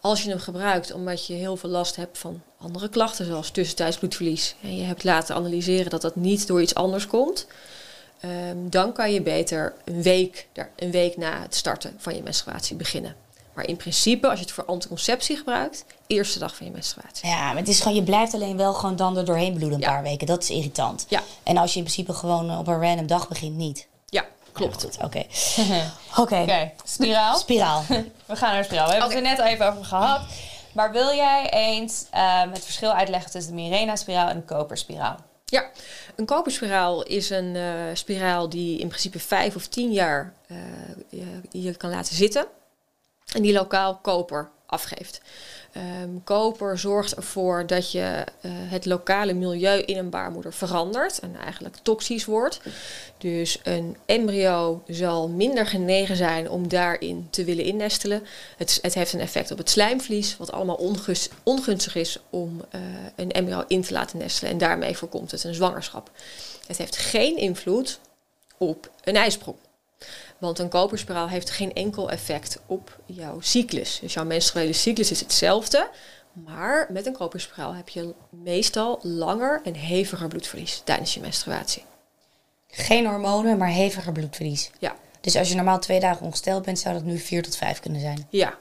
S3: Als je hem gebruikt omdat je heel veel last hebt van andere klachten, zoals tussentijds bloedverlies, en je hebt laten analyseren dat dat niet door iets anders komt, ehm, dan kan je beter een week, een week na het starten van je menstruatie beginnen. Maar in principe, als je het voor anticonceptie gebruikt, eerste dag van je menstruatie.
S2: Ja, maar het is gewoon, je blijft alleen wel gewoon dan er doorheen bloeden een
S3: Ja.
S2: paar weken. Dat is irritant.
S3: Ja.
S2: En als je in principe gewoon eh, op een random dag begint, niet.
S3: Ja, klopt. [laughs]
S2: Oké. Oké.
S1: Spiraal.
S2: Spiraal. [laughs]
S1: We gaan naar spiraal. We hebben het er net al even over gehad. Maar wil jij eens ehm, het verschil uitleggen tussen de Mirena-spiraal en de koperspiraal?
S3: Ja, een koperspiraal is een eh, spiraal die in principe vijf of tien jaar eh, je, je kan laten zitten. En die lokaal koper afgeeft. Ehm, koper zorgt ervoor dat je eh, het lokale milieu in een baarmoeder verandert en eigenlijk toxisch wordt. Dus een embryo zal minder genegen zijn om daarin te willen innestelen. Het, het heeft een effect op het slijmvlies, wat allemaal ongunstig is om uh, een embryo in te laten nestelen. En daarmee voorkomt het een zwangerschap. Het heeft geen invloed op een ijsprong. Want een koperspiraal heeft geen enkel effect op jouw cyclus. Dus jouw menstruele cyclus is hetzelfde. Maar met een koperspiraal heb je meestal langer en heviger bloedverlies tijdens je menstruatie.
S2: Geen hormonen, maar heviger bloedverlies.
S3: Ja.
S2: Dus als je normaal twee dagen ongesteld bent, zou dat nu vier tot vijf kunnen zijn.
S3: Ja.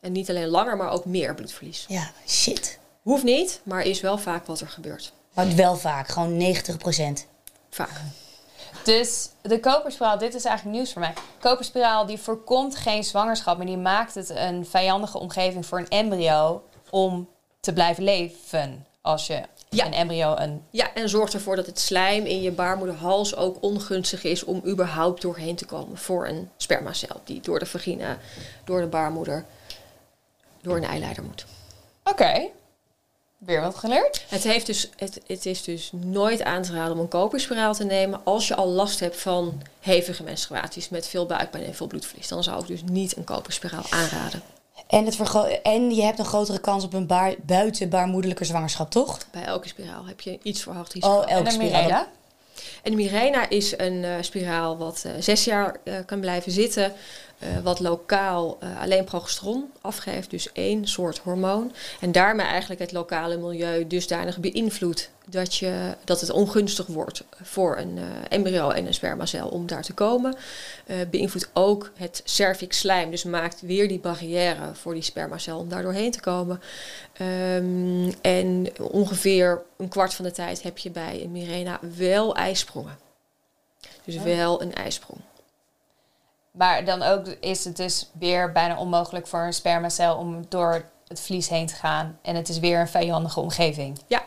S3: En niet alleen langer, maar ook meer bloedverlies.
S2: Ja, shit.
S3: Hoeft niet, maar is wel vaak wat er gebeurt.
S2: Maar wel vaak, gewoon 90 procent.
S3: Vaak.
S1: Dus de koperspiraal, dit is eigenlijk nieuws voor mij. koperspiraal die voorkomt geen zwangerschap, maar die maakt het een vijandige omgeving voor een embryo om te blijven leven als je een embryo een...
S3: Ja, en zorgt ervoor dat het slijm in je baarmoederhals ook ongunstig is om überhaupt doorheen te komen voor een spermacel die door de vagina, door de baarmoeder, door een eileider moet.
S1: Oké. Weer wat geleerd?
S3: Het, heeft dus, het, het is dus nooit aan te raden om een koperspiraal te nemen als je al last hebt van hevige menstruaties met veel buikpijn en veel bloedverlies. Dan zou ik dus niet een koperspiraal aanraden.
S2: En, het en je hebt een grotere kans op een baar buitenbaarmoederlijke zwangerschap, toch?
S3: Bij elke spiraal heb je iets verhoogd risico.
S2: Oh, elke spiraal.
S3: En de Mirena is een uh, spiraal wat uh, zes jaar uh, kan blijven zitten. Uh, wat lokaal uh, alleen progesteron afgeeft, dus één soort hormoon. En daarmee eigenlijk het lokale milieu dusdanig beïnvloedt dat, je, dat het ongunstig wordt voor een uh, embryo en een spermacel om daar te komen. beïnvloedt ook het cervix slijm, dus maakt weer die barrière voor die spermacel om daar doorheen te komen. Um, en ongeveer een kwart van de tijd heb je bij een Mirena wel ijsprongen. Dus oh. wel een ijsprong.
S1: Maar dan ook is het dus weer bijna onmogelijk voor een spermacel om door het vlies heen te gaan. En het is weer een vijandige omgeving.
S3: Ja.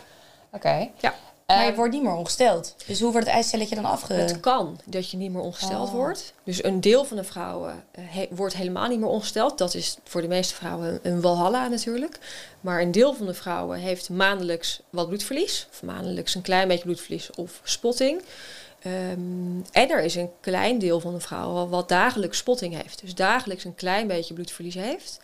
S1: Oké.
S3: Ja.
S2: Maar je ehm, wordt niet meer ongesteld. Dus hoe wordt het eicelletje dan afge...
S3: Het kan dat je niet meer ongesteld oh. wordt. Dus een deel van de vrouwen uh, wordt helemaal niet meer ongesteld. Dat is voor de meeste vrouwen een walhalla natuurlijk. Maar een deel van de vrouwen heeft maandelijks wat bloedverlies. Of maandelijks een klein beetje bloedverlies of spotting. Um, en er is een klein deel van de vrouwen wat dagelijks spotting heeft. Dus dagelijks een klein beetje bloedverlies heeft.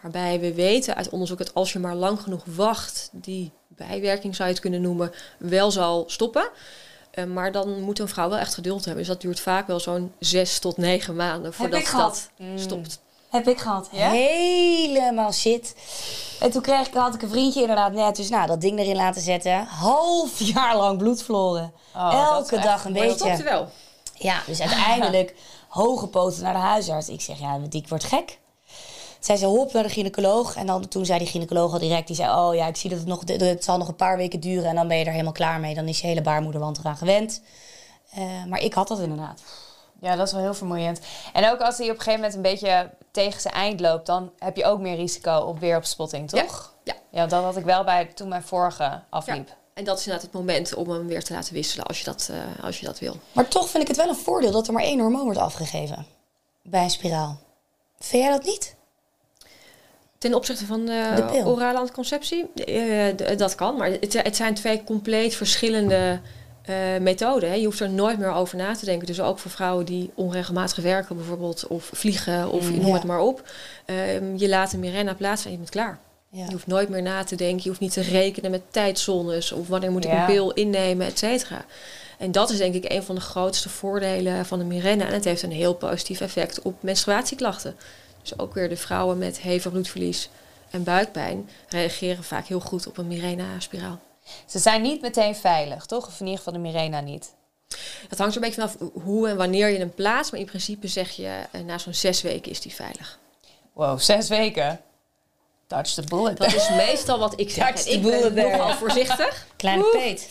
S3: Waarbij we weten uit onderzoek dat als je maar lang genoeg wacht, die bijwerking zou je het kunnen noemen, wel zal stoppen. Uh, maar dan moet een vrouw wel echt geduld hebben. Dus dat duurt vaak wel zo'n zes tot negen maanden voordat dat mm. stopt.
S2: Heb ik gehad. Ja? Helemaal shit. En toen kreeg ik, had ik een vriendje inderdaad net. Dus nou, dat ding erin laten zetten. Half jaar lang bloed verloren. Oh, Elke dag een beetje.
S3: Dat wel.
S2: Ja, dus [laughs] uiteindelijk hoge poten naar de huisarts. Ik zeg, ja, ik word gek. Zij zei, hop naar de gynaecoloog. En dan, toen zei die gynaecoloog al direct, die zei... oh ja, ik zie dat het nog, het zal nog een paar weken duren... en dan ben je er helemaal klaar mee. Dan is je hele baarmoederwand eraan gewend. Uh, maar ik had dat inderdaad.
S1: Ja, dat is wel heel vermoeiend. En ook als hij op een gegeven moment een beetje tegen zijn eind loopt, dan heb je ook meer risico op weer op spotting, toch?
S3: Ja.
S1: Ja, dat had ik wel bij toen mijn vorige afliep. Ja.
S3: En dat is inderdaad het moment om hem weer te laten wisselen als je, dat, uh, als je dat wil.
S2: Maar toch vind ik het wel een voordeel dat er maar één hormoon wordt afgegeven bij een spiraal. Vind jij dat niet?
S3: Ten opzichte van uh, de orale anticonceptie? Uh, dat kan, maar het, het zijn twee compleet verschillende uh, methode. Hè. Je hoeft er nooit meer over na te denken. Dus ook voor vrouwen die onregelmatig werken bijvoorbeeld, of vliegen, of mm, noem het maar op. Um, je laat een Mirena plaatsen en je bent klaar. Ja. Je hoeft nooit meer na te denken. Je hoeft niet te rekenen met tijdzones of wanneer moet ik ja. een pil innemen, et cetera. En dat is denk ik een van de grootste voordelen van de Mirena. En het heeft een heel positief effect op menstruatieklachten. Dus ook weer de vrouwen met hevig bloedverlies en buikpijn reageren vaak heel goed op een Mirena-spiraal.
S1: Ze zijn niet meteen veilig, toch? Of in ieder geval de Mirena niet.
S3: Dat hangt er een beetje vanaf hoe en wanneer je hem plaatst. Maar in principe zeg je, uh, na zo'n zes weken is die veilig.
S1: Wow, zes weken? Touch the bullet.
S3: Dat is meestal wat ik zeg.
S2: Touch ik ben
S3: nogal voorzichtig. [laughs]
S2: Kleine peet.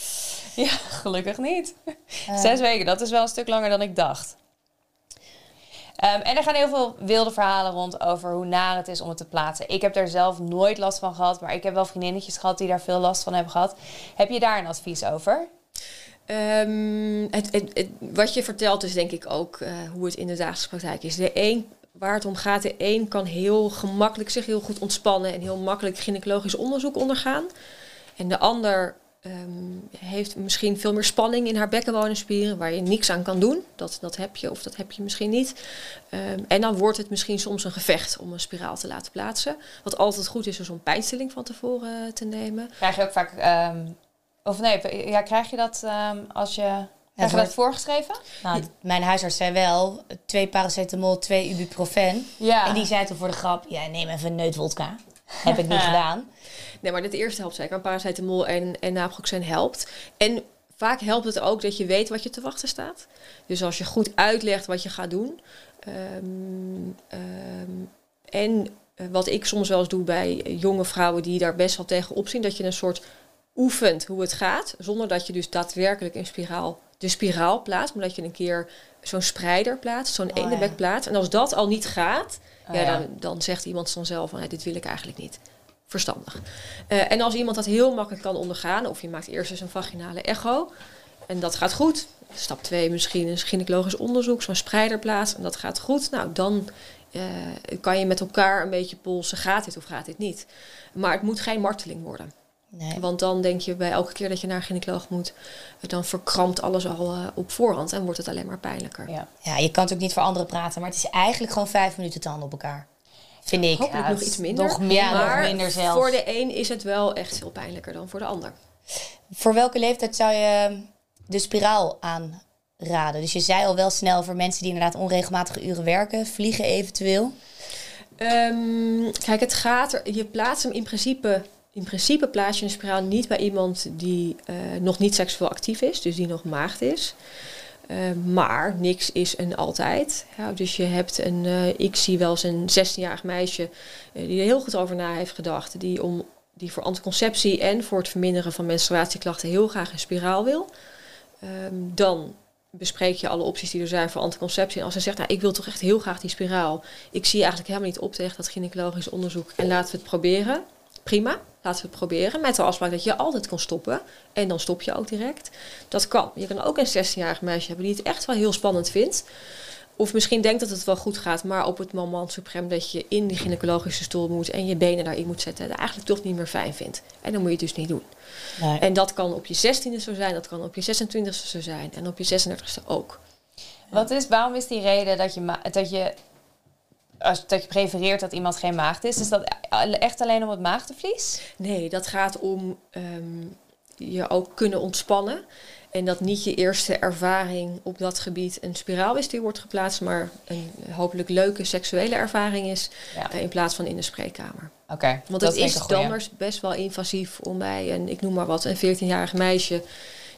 S1: Ja, gelukkig niet. Uh. Zes weken, dat is wel een stuk langer dan ik dacht. Um, en er gaan heel veel wilde verhalen rond over hoe naar het is om het te plaatsen. Ik heb daar zelf nooit last van gehad, maar ik heb wel vriendinnetjes gehad die daar veel last van hebben gehad. Heb je daar een advies over?
S3: Um, het, het, wat je vertelt is denk ik ook uh, hoe het in de dagelijkse praktijk is. De een waar het om gaat. De een kan heel gemakkelijk zich heel goed ontspannen en heel makkelijk gynaecologisch onderzoek ondergaan. En de ander ehm, heeft misschien veel meer spanning in haar bekkenbodemspieren, waar je niks aan kan doen. Dat, dat heb je of dat heb je misschien niet. Ehm, en dan wordt het misschien soms een gevecht om een spiraal te laten plaatsen. Wat altijd goed is, is om pijnstilling van tevoren eh, te nemen.
S1: Krijg je ook vaak, ehm, of nee, ja, krijg je dat ehm, als je, krijg je dat voorgeschreven?
S2: Nou, mijn huisarts zei wel, twee paracetamol, twee ibuprofen.
S1: Ja.
S2: En die zei toen voor de grap, ja, neem even een neutwodka. Heb ik niet [laughs] gedaan.
S3: Nee, maar het eerste helpt zeker. Paracetamol en, en naproxen helpt. En vaak helpt het ook dat je weet wat je te wachten staat. Dus als je goed uitlegt wat je gaat doen. ehm, ehm, en eh, wat ik soms wel eens doe bij jonge vrouwen die daar best wel tegen opzien. Dat je een soort oefent hoe het gaat. Zonder dat je dus daadwerkelijk een spiraal, de spiraal plaatst. Maar dat je een keer zo'n spreider plaatst. Zo'n
S2: Oh, ja.
S3: enebek plaatst. En als dat al niet gaat.
S1: Oh,
S3: ja,
S1: ja.
S3: Dan, dan zegt iemand dan zelf van "Nee, dit wil ik eigenlijk niet. Verstandig. Eh, en als iemand dat heel makkelijk kan ondergaan, of je maakt eerst eens een vaginale echo en dat gaat goed. Stap 2 misschien een gynaecologisch onderzoek, zo'n spreiderplaats en dat gaat goed. Nou, dan eh, kan je met elkaar een beetje polsen, gaat dit of gaat dit niet. Maar het moet geen marteling worden.
S2: Nee.
S3: Want dan denk je bij elke keer dat je naar een gynaecoloog moet, dan verkrampt alles al eh, op voorhand en wordt het alleen maar pijnlijker.
S1: Ja.
S2: Ja, je kan natuurlijk niet voor anderen praten, maar het is eigenlijk gewoon vijf minuten tanden op elkaar. Vind ik.
S3: Hopelijk nog iets minder.
S1: nog meer, nog
S3: maar
S1: minder zelfs.
S3: voor de een is het wel echt veel pijnlijker dan voor de ander.
S2: Voor welke leeftijd zou je de spiraal aanraden? Dus je zei al wel snel voor mensen die inderdaad onregelmatige uren werken, vliegen eventueel.
S3: Ehm, kijk, het gaat er. Je plaatst hem in principe. In principe plaats je een spiraal niet bij iemand die eh, nog niet seksueel actief is, dus die nog maagd is. Eh, maar niks is een altijd. Ja, dus je hebt een. eh, ik zie wel eens een 16-jarig meisje eh, die er heel goed over na heeft gedacht. Die, om, die voor anticonceptie en voor het verminderen van menstruatieklachten heel graag een spiraal wil. Ehm, dan bespreek je alle opties die er zijn voor anticonceptie. En als ze zegt, nou, ik wil toch echt heel graag die spiraal. Ik zie eigenlijk helemaal niet op tegen dat gynaecologisch onderzoek. En laten we het proberen. Prima, laten we het proberen. Met de afspraak dat je altijd kan stoppen. En dan stop je ook direct. Dat kan. Je kan ook een 16-jarig meisje hebben die het echt wel heel spannend vindt. Of misschien denkt dat het wel goed gaat, maar op het moment suprem dat je in die gynaecologische stoel moet en je benen daarin moet zetten, het eigenlijk toch niet meer fijn vindt. En dan moet je het dus niet doen.
S2: Nee.
S3: En dat kan op je 16e zo zijn, dat kan op je 26e zo zijn en op je 36e ook.
S1: Wat is, waarom is die reden dat je, dat je, als, dat je prefereert dat iemand geen maagd is? Is dat echt alleen om het maagdenvlies?
S3: Nee, dat gaat om ehm, je ook kunnen ontspannen. En dat niet je eerste ervaring op dat gebied een spiraal is die wordt geplaatst, maar een hopelijk leuke seksuele ervaring is
S1: Ja.
S3: eh, in plaats van in de spreekkamer.
S1: Oké,
S3: Want
S1: dat
S3: het is anders best wel invasief om bij een, ik noem maar wat, een 14-jarig meisje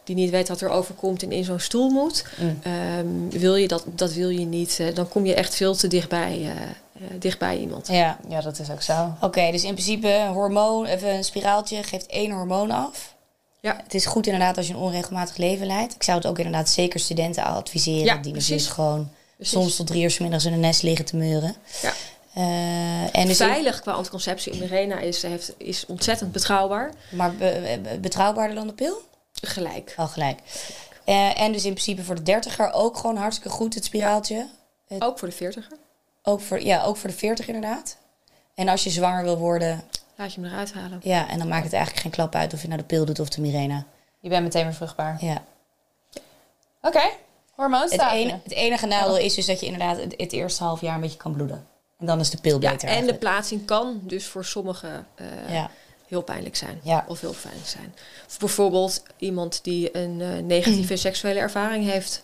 S3: die niet weet wat er overkomt en in zo'n stoel moet.
S1: Mm.
S3: Ehm, wil je dat, dat wil je niet. eh, dan kom je echt veel te dichtbij, eh, eh, dichtbij iemand.
S2: Ja,
S1: Ja, dat is ook zo.
S2: oké. dus in principe een hormoon, even een spiraaltje, geeft één hormoon af.
S3: Ja.
S2: Het is goed inderdaad als je een onregelmatig leven leidt. Ik zou het ook inderdaad zeker studenten adviseren.
S3: Ja,
S2: die
S3: precies.
S2: natuurlijk gewoon
S3: Precies.
S2: soms tot drie uur 's middags in een nest liggen te meuren.
S3: Ja.
S2: En dus
S3: Veilig qua anticonceptie. Mirena is, heeft, is ontzettend betrouwbaar.
S2: Maar be- be- betrouwbaarder dan de pil?
S3: Gelijk.
S2: Al gelijk. Eh, en dus in principe voor de dertiger ook gewoon hartstikke goed het spiraaltje.
S3: Ook voor de 40er.
S2: Ook voor, ja, ook voor de 40 inderdaad. En als je zwanger wil worden,
S3: Laat je hem eruit halen.
S2: ja, en dan maakt het eigenlijk geen klap uit of je nou de pil doet of de Mirena.
S1: Je bent meteen weer vruchtbaar.
S2: Ja.
S1: Oké,
S2: Het,
S1: hormoonstaven.
S2: ene, het enige nadeel is dus dat je inderdaad het, het eerste half jaar een beetje kan bloeden. En dan is de pil
S3: Ja,
S2: beter.
S3: en de plaatsing kan dus voor sommigen eh,
S2: ja.
S3: Heel pijnlijk zijn.
S2: Ja.
S3: Of heel fijn zijn. Of bijvoorbeeld iemand die een eh, negatieve [clears throat] seksuele ervaring heeft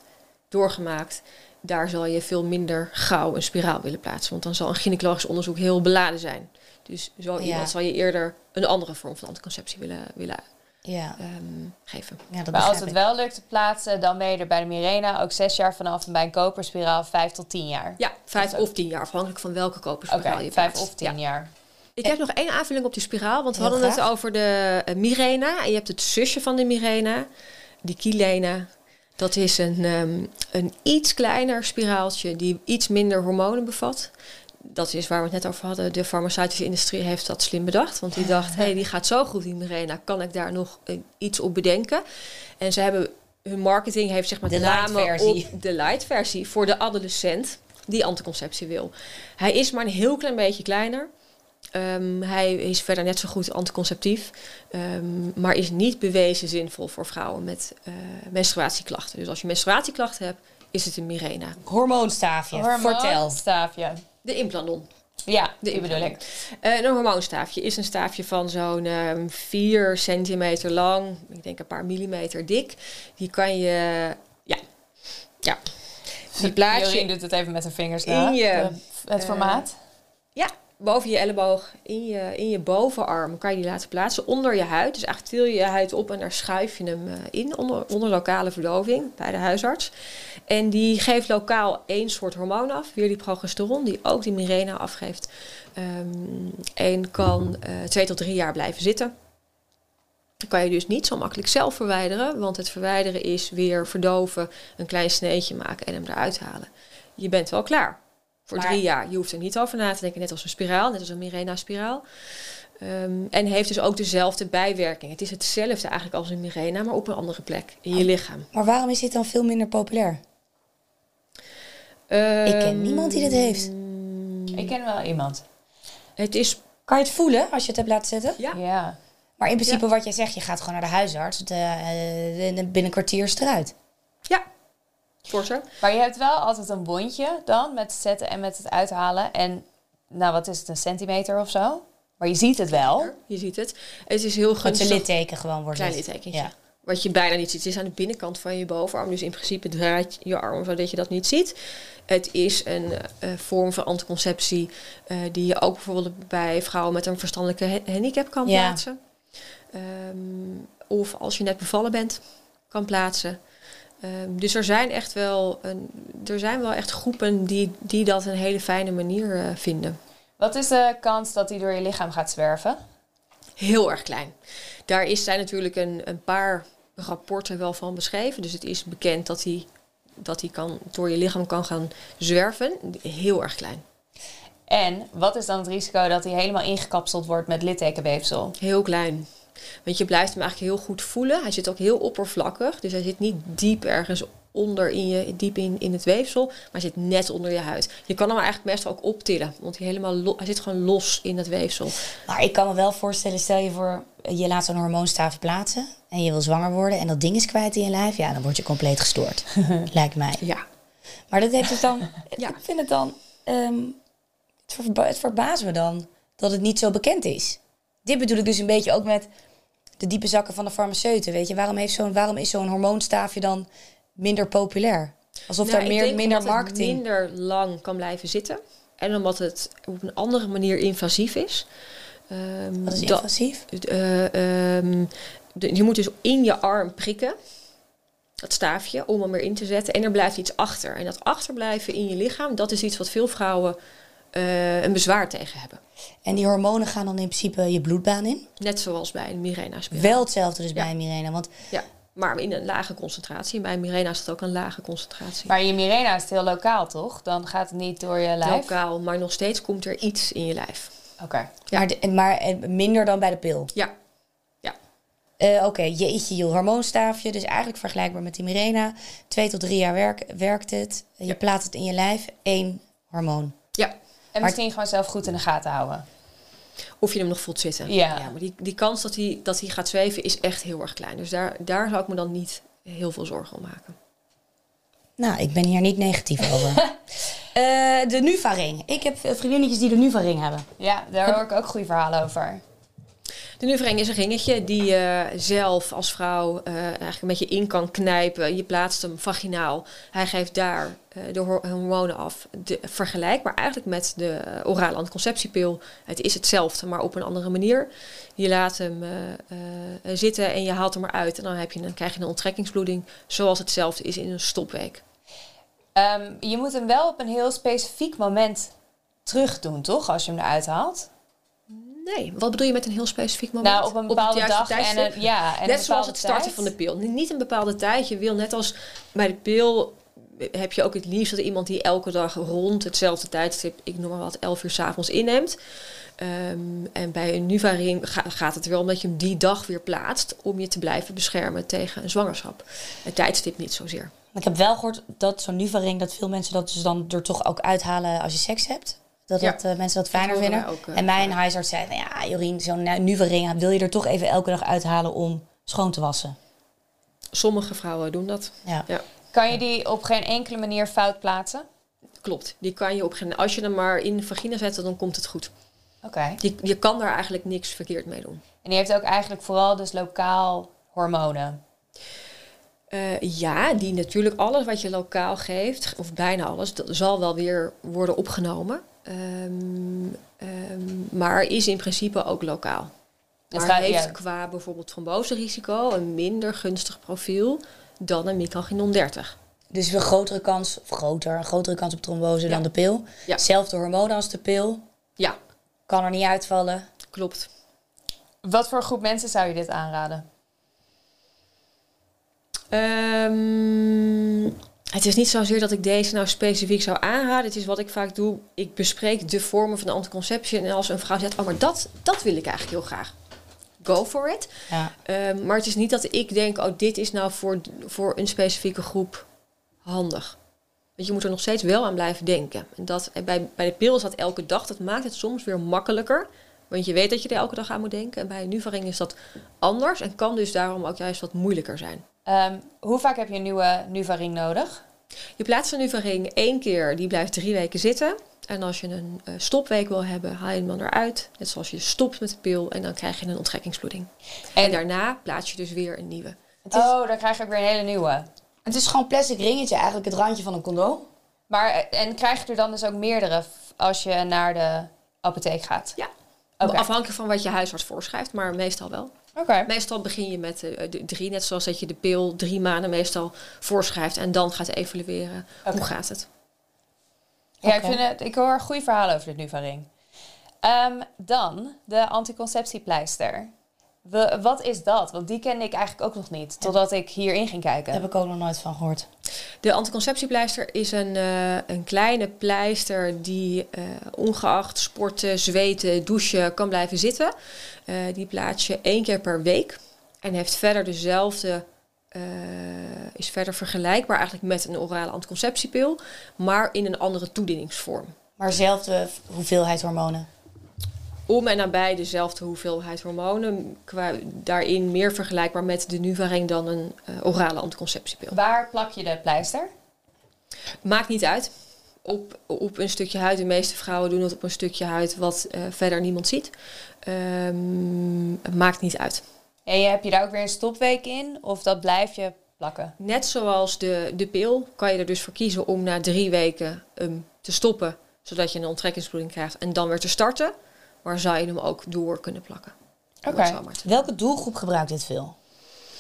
S3: doorgemaakt. Daar zal je veel minder gauw een spiraal willen plaatsen. Want dan zal een gynaecologisch onderzoek heel beladen zijn. Dus zo
S2: Ja.
S3: iemand zal je eerder een andere vorm van anticonceptie willen, willen
S2: Ja.
S3: ehm, geven.
S2: ja, dat
S1: Maar als het
S2: ik.
S1: wel lukt te plaatsen, dan ben je er bij de Mirena ook zes jaar vanaf. En bij een koperspiraal vijf tot tien jaar.
S3: Ja, vijf of tien jaar, afhankelijk van welke koperspiraal je
S1: vijf
S3: plaatst.
S1: of tien
S3: Ja.
S1: jaar.
S3: Ik heb nog één aanvulling op die spiraal, want we hadden
S2: graag.
S3: het over de eh, Mirena. En je hebt het zusje van de Mirena, die Kilena. Dat is een, ehm, een iets kleiner spiraaltje die iets minder hormonen bevat. Dat is waar we het net over hadden. De farmaceutische industrie heeft dat slim bedacht. Want die dacht, hé, hey, die gaat zo goed, die Mirena. Kan ik daar nog eh, iets op bedenken? En ze hebben, hun marketing heeft zeg maar
S2: De
S3: de name
S2: versie.
S3: op de light versie voor de adolescent die anticonceptie wil. Hij is maar een heel klein beetje kleiner. Ehm, hij is verder net zo goed anticonceptief, ehm, maar is niet bewezen zinvol voor vrouwen met uh, menstruatieklachten. Dus als je menstruatieklachten hebt, is het een Mirena.
S2: Hormoonstaafje,
S1: Hormoonstaafje.
S3: De implanon.
S1: Ja, die bedoel ik.
S3: Uh, een hormoonstaafje is een staafje van zo'n um, 4 centimeter lang, ik denk een paar millimeter dik. Die kan je, ja, ja.
S1: Die plaatje. Jorien doet het even met haar vingers na. In je, de, het formaat. Uh,
S3: ja, boven je elleboog, in je, in je bovenarm, kan je die laten plaatsen onder je huid. Dus eigenlijk til je je huid op en daar schuif je hem uh, in onder, onder lokale verdoving bij de huisarts. En die geeft lokaal één soort hormoon af, weer die progesteron, die ook die Mirena afgeeft. Um, en kan uh, twee tot drie jaar blijven zitten. Dan kan je dus niet zo makkelijk zelf verwijderen, want het verwijderen is weer verdoven, een klein sneetje maken en hem eruit halen. Je bent wel klaar voor maar, drie jaar. Je hoeft er niet over na te denken, net als een spiraal, net als een Mirena-spiraal. Um, en heeft dus ook dezelfde bijwerking. Het is hetzelfde eigenlijk als een Mirena, maar op een andere plek in je lichaam.
S2: Maar waarom is dit dan veel minder populair? Um, ik ken niemand die dit heeft.
S1: Ik ken wel iemand.
S3: Het is...
S2: Kan je het voelen als je het hebt laten zetten?
S3: Ja.
S1: ja.
S2: Maar in principe wat jij zegt, je gaat gewoon naar de huisarts. De, de, binnen een kwartier is het eruit.
S3: Ja, voor.
S1: Maar je hebt wel altijd een bondje dan met het zetten en met het uithalen. En nou, wat is het, een centimeter of zo? Maar je ziet het wel.
S3: Je ziet het. Het is heel gunstig.
S2: Het litteken gewoon wordt
S3: Klein littekentje. Ja. Wat je bijna niet ziet. Het is aan de binnenkant van je bovenarm. Dus in principe draait je arm zodat je dat niet ziet. Het is een uh, vorm van anticonceptie uh, die je ook bijvoorbeeld bij vrouwen met een verstandelijke handicap kan ja. plaatsen. Um, of als je net bevallen bent, kan plaatsen. Um, dus er zijn echt wel, een, er zijn wel echt groepen die, die dat een hele fijne manier uh, vinden.
S1: Wat is de kans dat die door je lichaam gaat zwerven?
S3: Heel erg klein. Daar is, zijn natuurlijk een, een paar rapporten wel van beschreven. Dus het is bekend dat die, dat die kan, door je lichaam kan gaan zwerven. Heel erg klein.
S1: En wat is dan het risico dat hij helemaal ingekapseld wordt met littekenweefsel?
S3: Heel klein. Want je blijft hem eigenlijk heel goed voelen. Hij zit ook heel oppervlakkig. Dus hij zit niet diep ergens onder in je, diep in, in het weefsel, maar hij zit net onder je huid. Je kan hem eigenlijk best ook optillen, want hij, helemaal hij zit gewoon los in het weefsel.
S2: Maar ik kan me wel voorstellen, stel je voor, je laat zo'n hormoonstaaf plaatsen en je wil zwanger worden en dat ding is kwijt in je lijf, ja, dan word je compleet gestoord. [laughs] Lijkt mij.
S3: Ja.
S2: Maar dat heeft dus dan, [laughs] ja. ik vind het dan, um, het, verba het verbaast me dan dat het niet zo bekend is. Dit bedoel ik dus een beetje ook met de diepe zakken van de farmaceuten. Weet je, waarom, heeft zo'n, waarom is zo'n hormoonstaafje dan minder populair? Alsof
S3: nou,
S2: daar meer, minder marketing...
S3: Het minder lang kan blijven zitten. En omdat het op een andere manier invasief is.
S2: Um, Wat is invasief?
S3: Uh, um, de, je moet dus in je arm prikken. Dat staafje, om hem erin te zetten. En er blijft iets achter. En dat achterblijven in je lichaam, dat is iets wat veel vrouwen uh, een bezwaar tegen hebben.
S2: En die hormonen gaan dan in principe je bloedbaan in?
S3: Net zoals bij een Mirena-spiraal.
S2: Wel hetzelfde dus ja. bij een Mirena, want...
S3: Ja, maar in een lage concentratie. En bij een Mirena is het ook een lage concentratie.
S1: Maar je Mirena is heel lokaal, toch? Dan gaat het niet door je lijf?
S3: Lokaal, maar nog steeds komt er iets in je lijf.
S1: Oké. Okay.
S2: Ja. Maar, de, maar eh, minder dan bij de pil?
S3: Ja. ja.
S2: Uh, Oké, okay. jeetje, je hormoonstaafje. Dus eigenlijk vergelijkbaar met die Mirena. Twee tot drie jaar werk, werkt het. Je ja. plaatst het in je lijf. één hormoon.
S3: Ja.
S1: En misschien gewoon zelf goed in de gaten houden.
S3: Of je hem nog voelt zitten.
S1: Ja.
S3: ja maar die, die kans dat hij, dat hij gaat zweven is echt heel erg klein. Dus daar, daar zou ik me dan niet heel veel zorgen om maken.
S2: Nou, ik ben hier niet negatief over. uh, [laughs] de Nuva-ring. Ik heb vriendinnetjes die de Nuva-ring hebben.
S1: Ja, daar hoor ik ook goede verhalen over.
S3: De Nuva-ring is een ringetje die je zelf als vrouw uh, eigenlijk een beetje in kan knijpen. Je plaatst hem vaginaal. Hij geeft daar uh, de hormonen af. De, vergelijkbaar eigenlijk met de orale anticonceptiepil. Het is hetzelfde, maar op een andere manier. Je laat hem zitten en je haalt hem eruit. En dan, heb je, dan krijg je een onttrekkingsbloeding. Zoals hetzelfde is in een stopweek.
S1: Um, je moet hem wel op een heel specifiek moment terug doen, toch? Als je hem eruit haalt.
S3: Nee, wat bedoel je met een heel specifiek moment?
S1: Nou, op een bepaalde dag en een, ja, en
S3: net zoals het starten tijd. van de pil. Niet een bepaalde tijd. Je wil net als bij de pil heb je ook het liefst dat iemand die elke dag rond hetzelfde tijdstip, ik noem maar wat, 11 uur s'avonds inneemt. Um, en bij een Nuvaring ga, gaat het wel omdat je hem die dag weer plaatst om je te blijven beschermen tegen een zwangerschap. Het tijdstip niet zozeer.
S2: Ik heb wel gehoord dat zo'n Nuvaring, dat veel mensen dat dus dan er toch ook uithalen als je seks hebt. Dat,
S3: Ja.
S2: dat eh, mensen dat fijner
S3: horen
S2: vinden.
S3: ook, eh,
S2: en mijn huisarts zei, nou ja, Jorien, zo'n nu- Nuvaring wil je er toch even elke dag uithalen om schoon te wassen.
S3: Sommige vrouwen doen dat.
S2: Ja.
S3: Ja,
S1: Kan je die op geen enkele manier fout plaatsen?
S3: klopt. Die kan je op geen... Als je hem maar in de vagina zet, dan komt het goed.
S1: Oké.
S3: Je, je kan daar eigenlijk niks verkeerd mee doen.
S1: En die heeft ook eigenlijk vooral dus lokaal hormonen.
S3: Eh, ja, die natuurlijk alles wat je lokaal geeft, of bijna alles, dat zal wel weer worden opgenomen. Ehm, ehm, maar is in principe ook lokaal.
S1: Het
S3: Maar
S1: gaat-
S3: heeft
S1: ja.
S3: qua bijvoorbeeld tromboserisico een minder gunstig profiel dan een microgynon 30.
S2: Dus een grotere kans, of groter, een grotere kans op trombose
S3: Ja.
S2: dan de pil.
S3: Ja.
S2: Zelfde hormonen als de pil.
S3: Ja,
S2: Kan er niet uitvallen.
S3: klopt.
S1: Wat voor groep mensen zou je dit aanraden?
S3: Ehm, het is niet zozeer dat ik deze nou specifiek zou aanraden. Het is wat ik vaak doe. Ik bespreek de vormen van de anticonceptie. En als een vrouw zegt, oh, maar dat, dat wil ik eigenlijk heel graag. Go for it.
S2: Ja.
S3: Ehm, maar het is niet dat ik denk, oh, dit is nou voor, voor een specifieke groep handig. Want je moet er nog steeds wel aan blijven denken. En dat, en bij, bij de pil is dat elke dag. Dat maakt het soms weer makkelijker. Want je weet dat je er elke dag aan moet denken. En bij een Nuvaring is dat anders. En kan dus daarom ook juist wat moeilijker zijn.
S1: Ehm, hoe vaak heb je een nieuwe Nuvaring nodig?
S3: Je plaatst een Nuvaring één keer. Die blijft drie weken zitten. En als je een eh, stopweek wil hebben, haal je hem dan eruit. Net zoals je stopt met de pil. En dan krijg je een onttrekkingsbloeding. En,
S1: En-
S3: daarna plaats je dus weer een nieuwe.
S2: Is,
S1: Oh, dan krijg ook weer een hele nieuwe.
S2: het is gewoon een plastic ringetje, eigenlijk het randje van een condoom.
S1: Maar, eh, en krijg je er dan dus ook meerdere als je naar de apotheek gaat?
S3: Ja. Afhankelijk van wat je huisarts voorschrijft, maar meestal wel.
S1: Oké.
S3: Meestal begin je met de drie, net zoals dat je de pil drie maanden meestal voorschrijft en dan gaat evalueren hoe gaat het.
S1: Ja, ik, vind het, ik hoor goede verhalen over dit Nuvaring. Ehm, dan de anticonceptiepleister. We, wat is dat? Want die kende ik eigenlijk ook nog niet, totdat ik hierin ging
S2: Daar
S1: kijken.
S2: heb ik ook nog nooit van gehoord.
S3: De anticonceptiepleister is een, eh, een kleine pleister die eh, ongeacht sporten, zweten, douchen kan blijven zitten. Eh, die plaats je één keer per week en heeft verder dezelfde, eh, is verder vergelijkbaar eigenlijk met een orale anticonceptiepil, maar in een andere toedieningsvorm.
S2: Maar dezelfde hoeveelheid hormonen.
S3: Om en nabij dezelfde hoeveelheid hormonen. Qua, daarin meer vergelijkbaar met de Nuvaring dan een eh, orale anticonceptiepil.
S1: Waar plak je de pleister?
S3: Maakt niet uit. Op, op een stukje huid. De meeste vrouwen doen het op een stukje huid wat eh, verder niemand ziet. Ehm, het maakt niet uit.
S1: En je, heb je daar ook weer een stopweek in? Of dat blijf je plakken?
S3: Net zoals de, de pil kan je er dus voor kiezen om na drie weken te stoppen. Zodat je een onttrekkingsbloeding krijgt. En dan weer te starten. Maar zou je hem ook door kunnen plakken.
S1: Oké.
S2: Welke doelgroep gebruikt dit veel?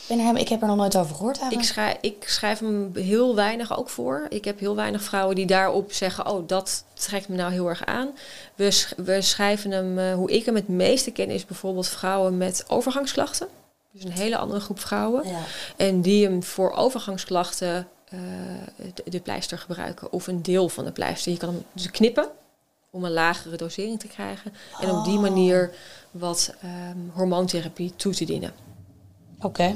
S2: Ik, ben ik heb er nog nooit over gehoord
S3: Ik schrijf, ik schrijf hem heel weinig ook voor. Ik heb heel weinig vrouwen die daarop zeggen: Oh, dat trekt me nou heel erg aan. We, sch- we schrijven hem, eh, hoe ik hem het meeste ken, is bijvoorbeeld vrouwen met overgangsklachten. Dus een hele andere groep vrouwen.
S2: Ja.
S3: En die hem voor overgangsklachten eh, de, de pleister gebruiken. Of een deel van de pleister. Je kan hem dus knippen om een lagere dosering te krijgen. En op die
S2: Oh.
S3: manier wat ehm, hormoontherapie toe te dienen.
S2: Oké.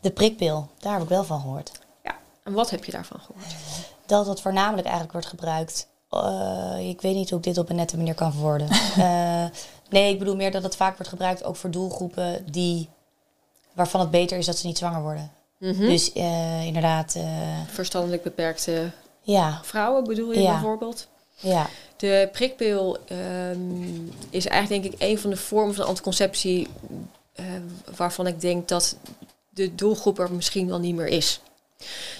S2: De prikpil, daar heb ik wel van gehoord.
S3: Ja. En wat heb je daarvan gehoord?
S2: Dat het voornamelijk eigenlijk wordt gebruikt. eh, ik weet niet hoe ik dit op een nette manier kan verwoorden. [laughs] Eh, nee, ik bedoel meer dat het vaak wordt gebruikt ook voor doelgroepen die, waarvan het beter is dat ze niet zwanger worden.
S3: Mhm.
S2: Dus eh, inderdaad,
S3: Verstandelijk beperkte
S2: ja,
S3: vrouwen bedoel je
S2: Ja.
S3: bijvoorbeeld?
S2: Ja.
S3: De prikpil ehm, is eigenlijk denk ik een van de vormen van anticonceptie eh, waarvan ik denk dat de doelgroep er misschien wel niet meer is.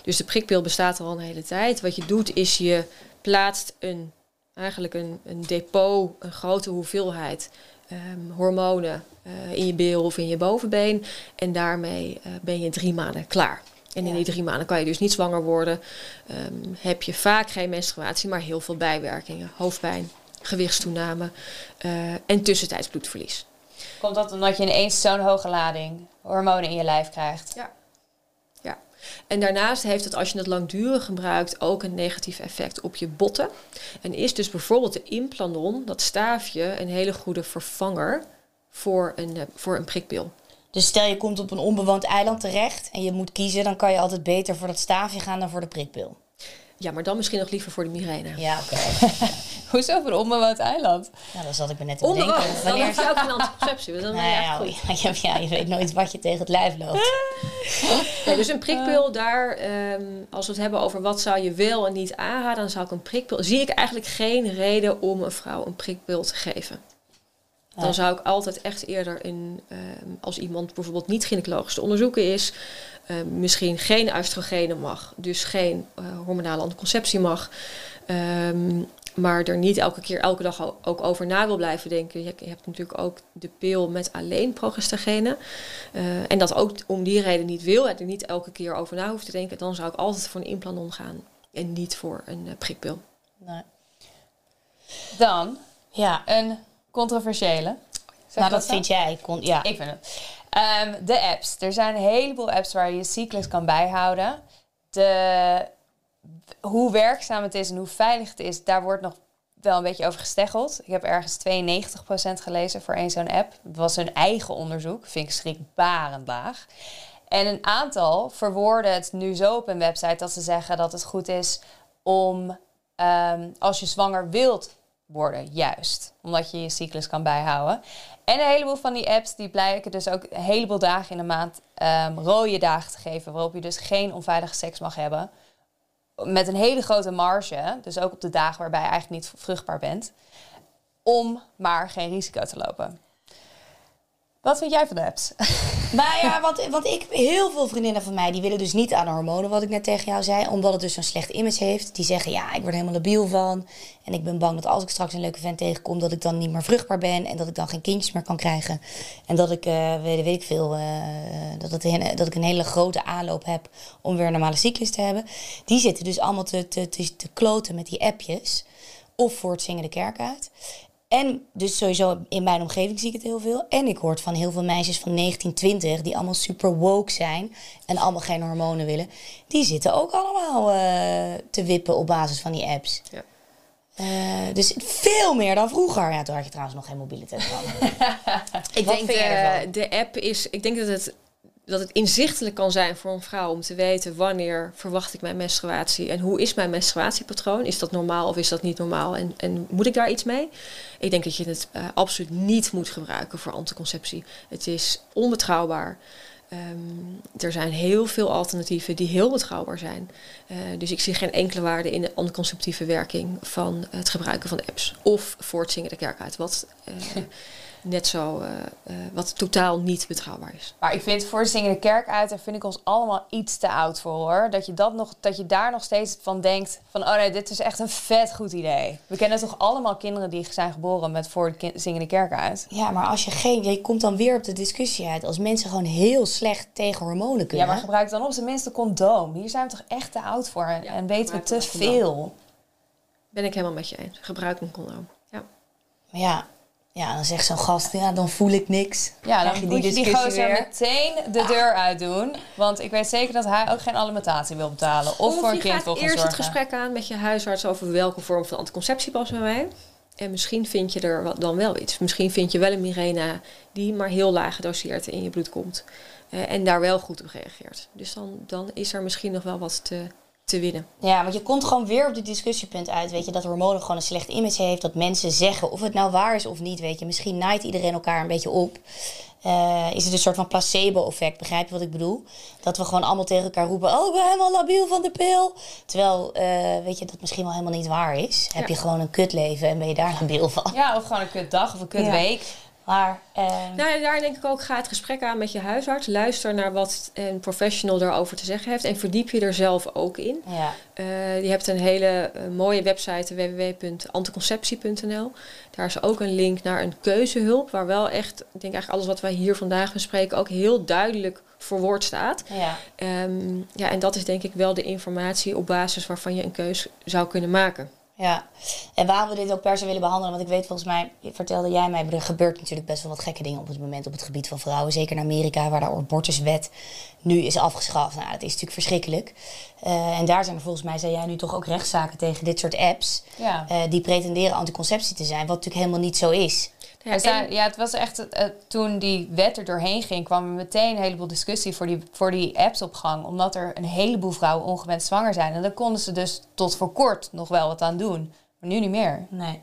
S3: Dus de prikpil bestaat al een hele tijd. Wat je doet is je plaatst een, eigenlijk een, een depot, een grote hoeveelheid ehm, hormonen eh, in je bil of in je bovenbeen. En daarmee eh, ben je drie maanden klaar. En in die drie maanden kan je dus niet zwanger worden. Ehm, heb je vaak geen menstruatie, maar heel veel bijwerkingen. Hoofdpijn, gewichtstoename eh, en tussentijds bloedverlies.
S1: Komt dat omdat je ineens zo'n hoge lading hormonen in je lijf krijgt?
S3: Ja. ja. En daarnaast heeft het, als je het langdurig gebruikt, ook een negatief effect op je botten. En is dus bijvoorbeeld de implanon, dat staafje, een hele goede vervanger voor een, eh, voor een prikpil.
S2: Dus stel je komt op een onbewoond eiland terecht en je moet kiezen, dan kan je altijd beter voor dat staafje gaan dan voor de prikpil.
S3: Ja, maar dan misschien nog liever voor de migraine.
S2: Ja, oké. [laughs]
S1: Hoezo voor een onbewoond eiland?
S2: Nou, dan zat ik me net te
S3: Onbewoond,
S2: bedenken.
S3: dan
S2: Wanneer
S3: heb je ook geen anticonceptie. want Dan
S2: Nou ja, [laughs] ja, ja, je weet nooit wat je tegen het lijf loopt. [laughs]
S3: Nee, dus een prikpil, daar, ehm, als we het hebben over wat zou je wel en niet aanraden, dan zou ik een prikpil. Zie ik eigenlijk geen reden om een vrouw een prikpil te geven. Dan zou ik altijd echt eerder in, ehm, als iemand bijvoorbeeld niet gynaecologisch te onderzoeken is, ehm, misschien geen oestrogenen mag, dus geen eh, hormonale anticonceptie mag, ehm, maar er niet elke keer, elke dag ook over na wil blijven denken. Je, je hebt natuurlijk ook de pil met alleen progestagenen. Eh, en dat ook om die reden niet wil en er niet elke keer over na hoeft te denken, dan zou ik altijd voor een implanon gaan en niet voor een eh, prikpil.
S2: Nee.
S1: Dan
S2: Ja,
S1: een controversiële. Zeg
S2: nou dat vind jij. Kon, ja.
S1: Ik vind het. Ehm, de apps. Er zijn een heleboel apps waar je je cyclus kan bijhouden. De, hoe werkzaam het is en hoe veilig het is, daar wordt nog wel een beetje over gesteggeld. Ik heb ergens 92% gelezen voor één zo'n app. Het was hun eigen onderzoek. Vind ik schrikbarend laag. En een aantal verwoorden het nu zo op een website dat ze zeggen dat het goed is om ehm, als je zwanger wilt worden, juist. Omdat je je cyclus kan bijhouden. En een heleboel van die apps die blijken dus ook een heleboel dagen in de maand ehm, rode dagen te geven. Waarop je dus geen onveilige seks mag hebben. Met een hele grote marge. Dus ook op de dagen waarbij je eigenlijk niet vruchtbaar bent. Om maar geen risico te lopen. Wat vind jij van de apps? [laughs]
S2: Nou ja, want, ik, heel veel vriendinnen van mij, die willen dus niet aan de hormonen, wat ik net tegen jou zei, omdat het dus zo'n slecht image heeft. Die zeggen, ja, ik word helemaal labiel van. En ik ben bang dat als ik straks een leuke vent tegenkom, dat ik dan niet meer vruchtbaar ben. En dat ik dan geen kindjes meer kan krijgen. En dat ik, eh, weet, weet ik veel, eh, dat, dat ik een hele grote aanloop heb om weer een normale cyclus te hebben. Die zitten dus allemaal te, te, te, te kloten met die appjes. Of voor het zingen de kerk uit. En dus sowieso in mijn omgeving zie ik het heel veel. En ik hoor van heel veel meisjes van 19, 20 die allemaal super woke zijn en allemaal geen hormonen willen. Die zitten ook allemaal eh, te wippen op basis van die apps.
S3: Ja.
S2: Eh, dus veel meer dan vroeger. Ja, toen had je trouwens nog geen mobiele telefoon. [laughs]
S3: Ik
S2: Wat
S3: denk
S2: ervan?
S3: de app is. Ik denk dat het, dat het inzichtelijk kan zijn voor een vrouw om te weten wanneer verwacht ik mijn menstruatie en hoe is mijn menstruatiepatroon. Is dat normaal of is dat niet normaal en, en moet ik daar iets mee? Ik denk dat je het eh, absoluut niet moet gebruiken voor anticonceptie. Het is onbetrouwbaar. Ehm, er zijn heel veel alternatieven die heel betrouwbaar zijn. Eh, dus ik zie geen enkele waarde in de anticonceptieve werking van het gebruiken van apps. Of voor het zingen de kerk uit. Wat eh, [laughs] net zo, eh, eh, wat totaal niet betrouwbaar is.
S1: Maar ik vind voor zingen de kerk uit, daar vind ik ons allemaal iets te oud voor hoor. Dat je, dat nog, dat je daar nog steeds van denkt van, oh nee, dit is echt een vet goed idee. We kennen toch allemaal kinderen die zijn geboren met voor de kin- zingen de kerk uit.
S2: ja, maar als je geen... Je komt dan weer op de discussie uit. Als mensen gewoon heel slecht tegen hormonen
S1: Ja,
S2: kunnen.
S1: maar gebruik dan op zijn minst een condoom. Hier zijn we toch echt te oud voor en,
S3: Ja,
S1: en weten we te veel.
S3: Ben ik helemaal met je eens. Gebruik een condoom. Ja.
S2: Maar ja, ja, dan zegt zo'n gast, ja, dan voel ik niks.
S1: Ja, dan moet je die
S2: discussie
S1: gozer
S2: weer?
S1: meteen de deur uit doen. Want ik weet zeker dat hij ook geen alimentatie wil betalen. Of, voor een kind wil gaan
S3: eerst
S1: zorgen.
S3: het gesprek aan met je huisarts over welke vorm van anticonceptie past bij mij. En misschien vind je er dan wel iets. Misschien vind je wel een Mirena die maar heel laag gedoseerd in je bloed komt. eh, en daar wel goed op reageert. Dus dan, dan is er misschien nog wel wat te, te winnen.
S2: Ja, want je komt gewoon weer op dit discussiepunt uit, weet je, dat hormonen gewoon een slecht image heeft, dat mensen zeggen of het nou waar is of niet, weet je. Misschien naait iedereen elkaar een beetje op. Eh, is het een soort van placebo-effect, begrijp je wat ik bedoel? Dat we gewoon allemaal tegen elkaar roepen, oh, ik ben helemaal labiel van de pil. Terwijl, eh, weet je, dat misschien wel helemaal niet waar is. Heb je gewoon een kutleven en ben je daar labiel van.
S1: Ja, of gewoon een kut dag of een kut
S2: Ja. Maar, eh,
S3: Nou, daar denk ik ook, ga het gesprek aan met je huisarts. Luister naar wat een professional daarover te zeggen heeft. En verdiep je er zelf ook in.
S2: ja.
S3: Eh, je hebt een hele eh, mooie website, www.anticonceptie.nl. Daar is ook een link naar een keuzehulp, waar wel echt, ik denk eigenlijk alles wat wij hier vandaag bespreken, ook heel duidelijk verwoord staat.
S2: ja.
S3: Ehm, ja, en dat is denk ik wel de informatie op basis waarvan je een keus zou kunnen maken.
S2: Ja, en waarom we dit ook per se willen behandelen, want ik weet volgens mij, vertelde jij mij, er gebeurt natuurlijk best wel wat gekke dingen op het moment op het gebied van vrouwen. Zeker in Amerika, waar de abortuswet nu is afgeschaft. Nou, dat is natuurlijk verschrikkelijk. Eh, en daar zijn er volgens mij, zei jij nu toch ook rechtszaken tegen dit soort apps,
S1: Ja.
S2: eh, die pretenderen anticonceptie te zijn, wat natuurlijk helemaal niet zo is.
S3: Ja, en-
S1: ja, het was echt, eh, toen die wet er doorheen ging, kwam er meteen een heleboel discussie voor die, voor die apps op gang. Omdat er een heleboel vrouwen ongewenst zwanger zijn. En daar konden ze dus tot voor kort nog wel wat aan doen. Maar nu niet meer.
S2: Nee.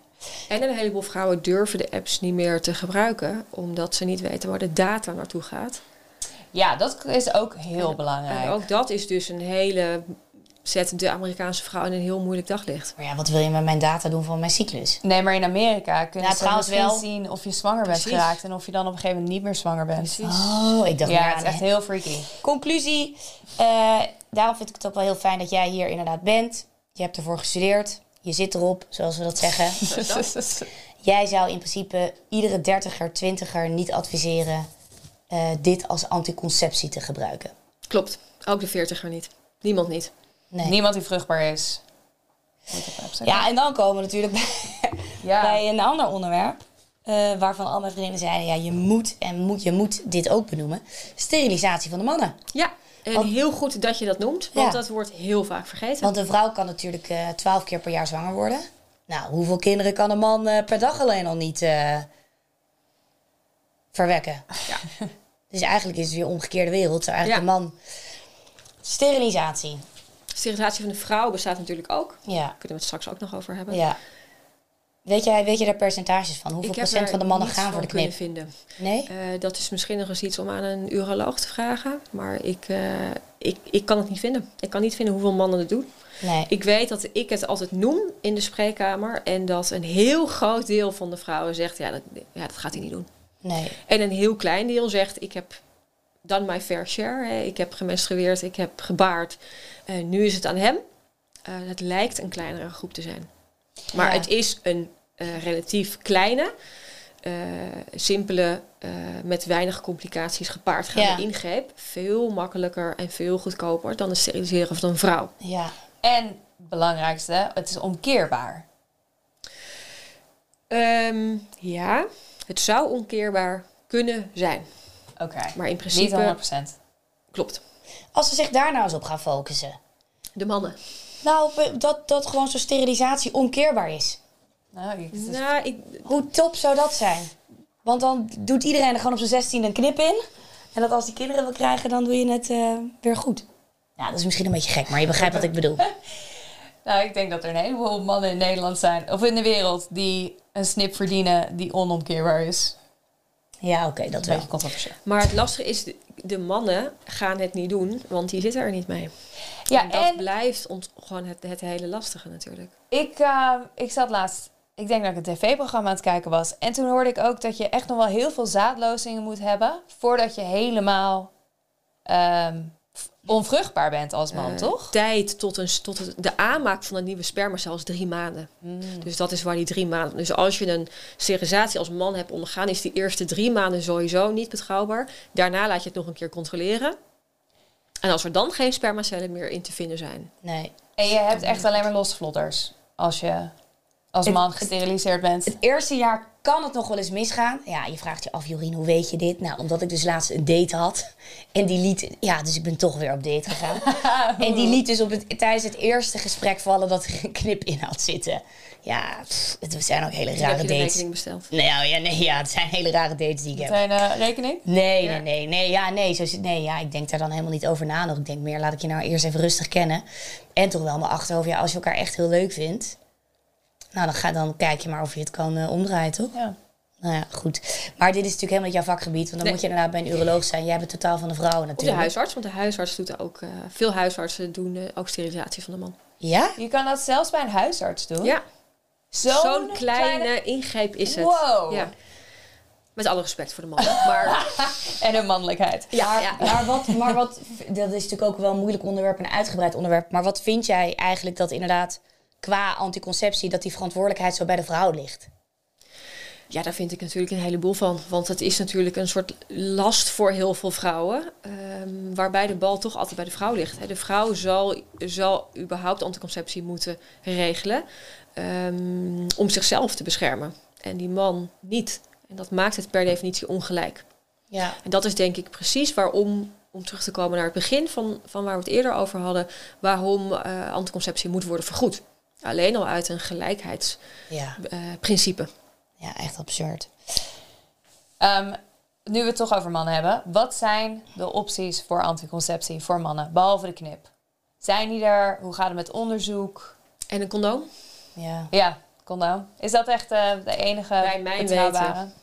S3: En een heleboel vrouwen durven de apps niet meer te gebruiken, omdat ze niet weten waar de data naartoe gaat.
S1: Ja, dat is ook heel
S3: En
S1: belangrijk.
S3: ook dat is dus een hele. Zet de Amerikaanse vrouw in een heel moeilijk daglicht.
S2: Maar ja, wat wil je met mijn data doen van mijn cyclus?
S1: Nee, maar in Amerika kunnen ze
S2: trouwens
S1: misschien
S2: wel.
S1: zien of je zwanger bent geraakt. En of je dan op een gegeven moment niet meer zwanger bent.
S3: Precies.
S2: Oh, ik dacht
S1: Ja, het is echt heel freaky.
S2: Conclusie. eh, daarom vind ik het ook wel heel fijn dat jij hier inderdaad bent. Je hebt ervoor gestudeerd. Je zit erop, zoals we dat zeggen. [laughs] Jij zou in principe iedere dertiger, twintiger niet adviseren eh, dit als anticonceptie te gebruiken.
S3: Klopt. Ook de veertiger niet. Niemand niet.
S2: Nee.
S1: Niemand die vruchtbaar is.
S2: Ja, en dan komen we natuurlijk bij, [laughs]
S1: Ja.
S2: bij een ander onderwerp. eh, waarvan al mijn vriendinnen zeiden, ja, je moet en moet, je moet dit ook benoemen. Sterilisatie van de mannen.
S3: Ja, en
S2: Want-
S3: heel goed dat je dat noemt, want
S2: Ja.
S3: dat wordt heel vaak vergeten.
S2: Want een vrouw kan natuurlijk eh, twaalf keer per jaar zwanger worden. Nou, hoeveel kinderen kan een man eh, per dag alleen al niet verwekken?
S3: Ja. [laughs]
S2: Dus eigenlijk is het weer een omgekeerde wereld. Zou eigenlijk
S3: Ja.
S2: de man... Sterilisatie.
S3: Sterilisatie van de vrouw bestaat natuurlijk ook. Daar
S2: Ja.
S3: kunnen we het straks ook nog over hebben.
S2: ja. Weet, jij, weet je daar percentages van? Hoeveel procent van de mannen gaan voor de knip?
S3: vinden.
S2: Nee?
S3: Eh, dat is misschien nog eens iets om aan een uroloog te vragen. Maar ik, eh, ik, ik kan het niet vinden. Ik kan niet vinden hoeveel mannen het doen.
S2: Nee.
S3: Ik weet dat ik het altijd noem in de spreekkamer. En dat een heel groot deel van de vrouwen zegt... ja, dat, ja, dat gaat hij niet doen.
S2: Nee.
S3: En een heel klein deel zegt... ik heb done my fair share. hè. Ik heb gemenstrueerd, ik heb gebaard. Eh, nu is het aan hem. Eh, het lijkt een kleinere groep te zijn. Maar
S2: Ja.
S3: het is een eh, relatief kleine... eh, simpele, met weinig complicaties gepaard gaande
S2: Ja.
S3: ingreep. Veel makkelijker en veel goedkoper dan het steriliseren van een vrouw.
S2: Ja.
S1: En het belangrijkste, het is omkeerbaar.
S3: Ehm, ja, het zou omkeerbaar kunnen zijn.
S1: Oké.
S3: Maar in
S1: Niet
S3: principe
S1: 100%.
S3: klopt.
S2: Als ze zich daar nou eens op gaan focussen.
S3: De mannen.
S2: Nou, dat, dat gewoon zo'n sterilisatie omkeerbaar is.
S1: Nou, ik- is-
S3: Nou, ik,
S2: Hoe top zou dat zijn? Want dan doet iedereen er gewoon op zijn 16 een knip in. En dat als die kinderen wil krijgen, dan doe je het eh, weer goed. Ja, dat is misschien een beetje gek, maar je begrijpt wat ik bedoel. [laughs]
S1: nou, ik denk dat er een heleboel mannen in Nederland zijn, of in de wereld, die een snip verdienen die onomkeerbaar is.
S2: Ja, oké, dat
S1: Dat is een
S2: wel.
S1: beetje controversieel.
S3: maar het lastige is, de, de mannen gaan het niet doen, want die zitten er niet mee.
S1: Ja,
S3: en dat
S1: en
S3: blijft ons gewoon het, het hele lastige natuurlijk.
S1: ik, eh, ik zat laatst, ik denk dat ik een tv-programma aan het kijken was. En toen hoorde ik ook dat je echt nog wel heel veel zaadlozingen moet hebben voordat je helemaal ehm, onvruchtbaar bent als man,
S3: Eh,
S1: toch?
S3: Tijd tot, een, tot de aanmaak van een nieuwe spermacel is drie maanden. Dus dat is waar die drie maanden. Dus als je een sterilisatie als man hebt ondergaan, is die eerste drie maanden sowieso niet betrouwbaar. Daarna laat je het nog een keer controleren. En als er dan geen spermacellen meer in te vinden zijn,
S2: Nee.
S1: En je hebt echt alleen maar losse vlodders als je als
S2: Het-
S1: man gesteriliseerd bent.
S2: Het eerste jaar kan het nog wel eens misgaan. Ja, je vraagt je af, Jorien, hoe weet je dit? Nou, omdat ik dus laatst een date had. En die liet... Ja, dus ik ben toch weer op date gegaan. [laughs] en die liet dus op het, tijdens het eerste gesprek vallen dat er een knip in had zitten. Ja, pff, het zijn ook hele
S3: heb
S2: rare
S3: je
S2: dates.
S3: rekening besteld.
S2: Nou ja, nee, ja, het zijn hele rare dates die ik heb.
S1: Meteen eh, rekening?
S2: Nee,
S3: Ja.
S2: nee, nee, nee, ja, nee, zo, nee, ja, ik denk daar dan helemaal niet over na nog. Ik denk meer, laat ik je nou eerst even rustig kennen. En toch wel mijn achterhoofd, ja, als je elkaar echt heel leuk vindt, nou, dan, ga, dan kijk je maar of je het kan eh, omdraaien, toch?
S1: Ja.
S2: Nou ja, goed. Maar dit is natuurlijk helemaal niet jouw vakgebied, want dan
S3: Nee.
S2: moet je inderdaad bij een uroloog zijn. Jij bent totaal van de vrouwen
S3: Of de
S2: natuurlijk.
S3: huisarts, want de huisarts doet ook... eh, veel huisartsen doen eh, ook sterilisatie van de man.
S2: Ja?
S1: Je kan dat zelfs bij een huisarts doen.
S3: Ja,
S1: Zo'n,
S3: zo'n kleine, ingreep is het.
S1: Wow.
S3: Ja. Met alle respect voor de man. [laughs] Maar [laughs]
S1: En hun mannelijkheid.
S3: ja,
S2: maar,
S3: ja.
S2: maar, wat, maar wat, dat is natuurlijk ook wel een moeilijk onderwerp, een uitgebreid onderwerp. Maar wat vind jij eigenlijk dat inderdaad qua anticonceptie, dat die verantwoordelijkheid zo bij de vrouw ligt?
S3: Ja, daar vind ik natuurlijk een heleboel van. Want het is natuurlijk een soort last voor heel veel vrouwen. ehm, waarbij de bal toch altijd bij de vrouw ligt. De vrouw zal, zal überhaupt anticonceptie moeten regelen. ehm, om zichzelf te beschermen. En die man niet. En dat maakt het per definitie ongelijk.
S2: Ja.
S3: En dat is denk ik precies waarom, om terug te komen naar het begin van, van waar we het eerder over hadden, waarom eh, anticonceptie moet worden vergoed. Alleen al uit een
S2: Ja.
S3: gelijkheidsprincipe.
S2: Ja, echt absurd.
S1: Ehm, nu we het toch over mannen hebben. Wat zijn de opties voor anticonceptie voor mannen, behalve de knip? Zijn die er? Hoe gaat het met onderzoek?
S3: En een condoom?
S2: Ja.
S1: Ja, condoom. Is dat echt eh, de enige
S3: Bij mijn
S1: betrouwbare?
S3: weten.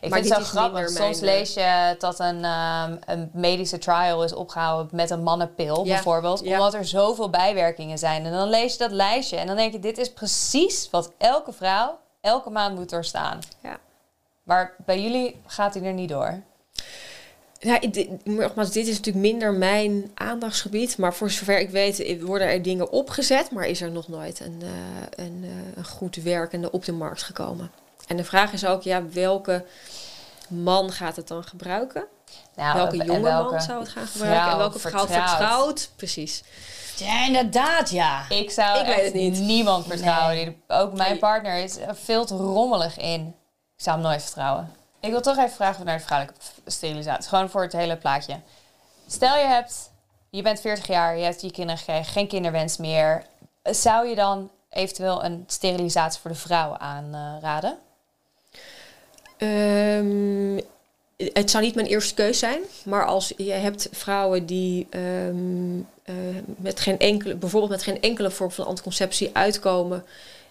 S1: Ik
S3: Maar
S1: vind het zo grappig. Soms lees je dat een, ehm, een medische trial is opgehouden met een mannenpil,
S3: Ja,
S1: bijvoorbeeld.
S3: ja.
S1: Omdat er zoveel bijwerkingen zijn. En dan lees je dat lijstje en dan denk je, dit is precies wat elke vrouw elke maand moet doorstaan.
S3: Ja.
S1: Maar bij jullie gaat hij er niet door.
S3: Ja, dit- nogmaals, dit is natuurlijk minder mijn aandachtsgebied. Maar voor zover ik weet eh, worden er dingen opgezet. Maar is er nog nooit een, eh, een, eh, een goed werkende op de markt gekomen. En de vraag is ook, ja, welke man gaat het dan gebruiken?
S1: Nou,
S3: welke
S1: en
S3: jonge
S1: welke
S3: man zou het gaan gebruiken?
S1: vrouw
S3: en welke vrouw
S1: vertrouwt?
S3: vertrouwt? Precies.
S2: Ja, inderdaad, ja.
S1: Ik zou
S3: Ik weet
S1: echt
S3: het niet.
S1: niemand vertrouwen.
S2: Nee.
S1: Die- Ook mijn
S3: Nee.
S1: partner is er veel te rommelig in. Ik zou hem nooit vertrouwen. Ik wil toch even vragen naar de vrouwelijke sterilisatie. Gewoon voor het hele plaatje. Stel je hebt, je bent 40 jaar, je hebt je kinderen gekregen, geen kinderwens meer. Zou je dan eventueel een sterilisatie voor de vrouw aanraden?
S3: Ehm, het zou niet mijn eerste keus zijn, maar als je hebt vrouwen die ehm, eh, met geen enkele, bijvoorbeeld met geen enkele vorm van anticonceptie uitkomen,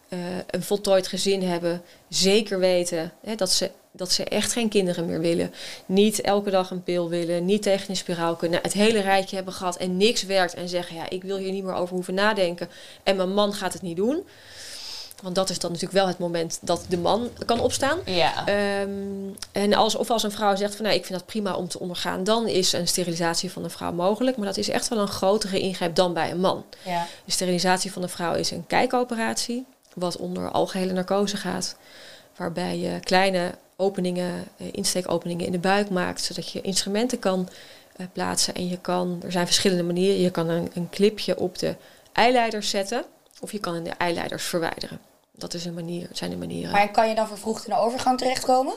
S3: eh, een voltooid gezin hebben, zeker weten hè, dat, ze, dat ze echt geen kinderen meer willen, niet elke dag een pil willen, niet tegen een spiraal kunnen, het hele rijtje hebben gehad en niks werkt en zeggen ja, ik wil hier niet meer over hoeven nadenken en mijn man gaat het niet doen. Want dat is dan natuurlijk wel het moment dat de man kan opstaan.
S1: Ja.
S3: Ehm, en als, of als een vrouw zegt van nou, ik vind dat prima om te ondergaan, dan is een sterilisatie van een vrouw mogelijk. Maar dat is echt wel een grotere ingreep dan bij een man.
S2: Ja.
S3: De sterilisatie van een vrouw is een kijkoperatie, wat onder algehele narcose gaat. Waarbij je kleine openingen, eh, insteekopeningen in de buik maakt, zodat je instrumenten kan eh, plaatsen. En je kan, er zijn verschillende manieren. Je kan een, een clipje op de eileiders zetten, of je kan de eileiders verwijderen. Dat is een manier, zijn de manieren.
S2: Maar kan je dan vervroegd in de overgang terechtkomen?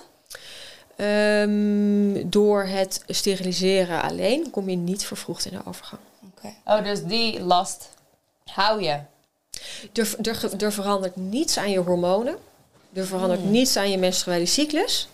S3: Ehm, door het steriliseren alleen kom je niet vervroegd in de overgang.
S2: Oké.
S1: Oh, dus die last hou je.
S3: Er, er, er verandert niets aan je hormonen. Er verandert niets aan je menstruele cyclus.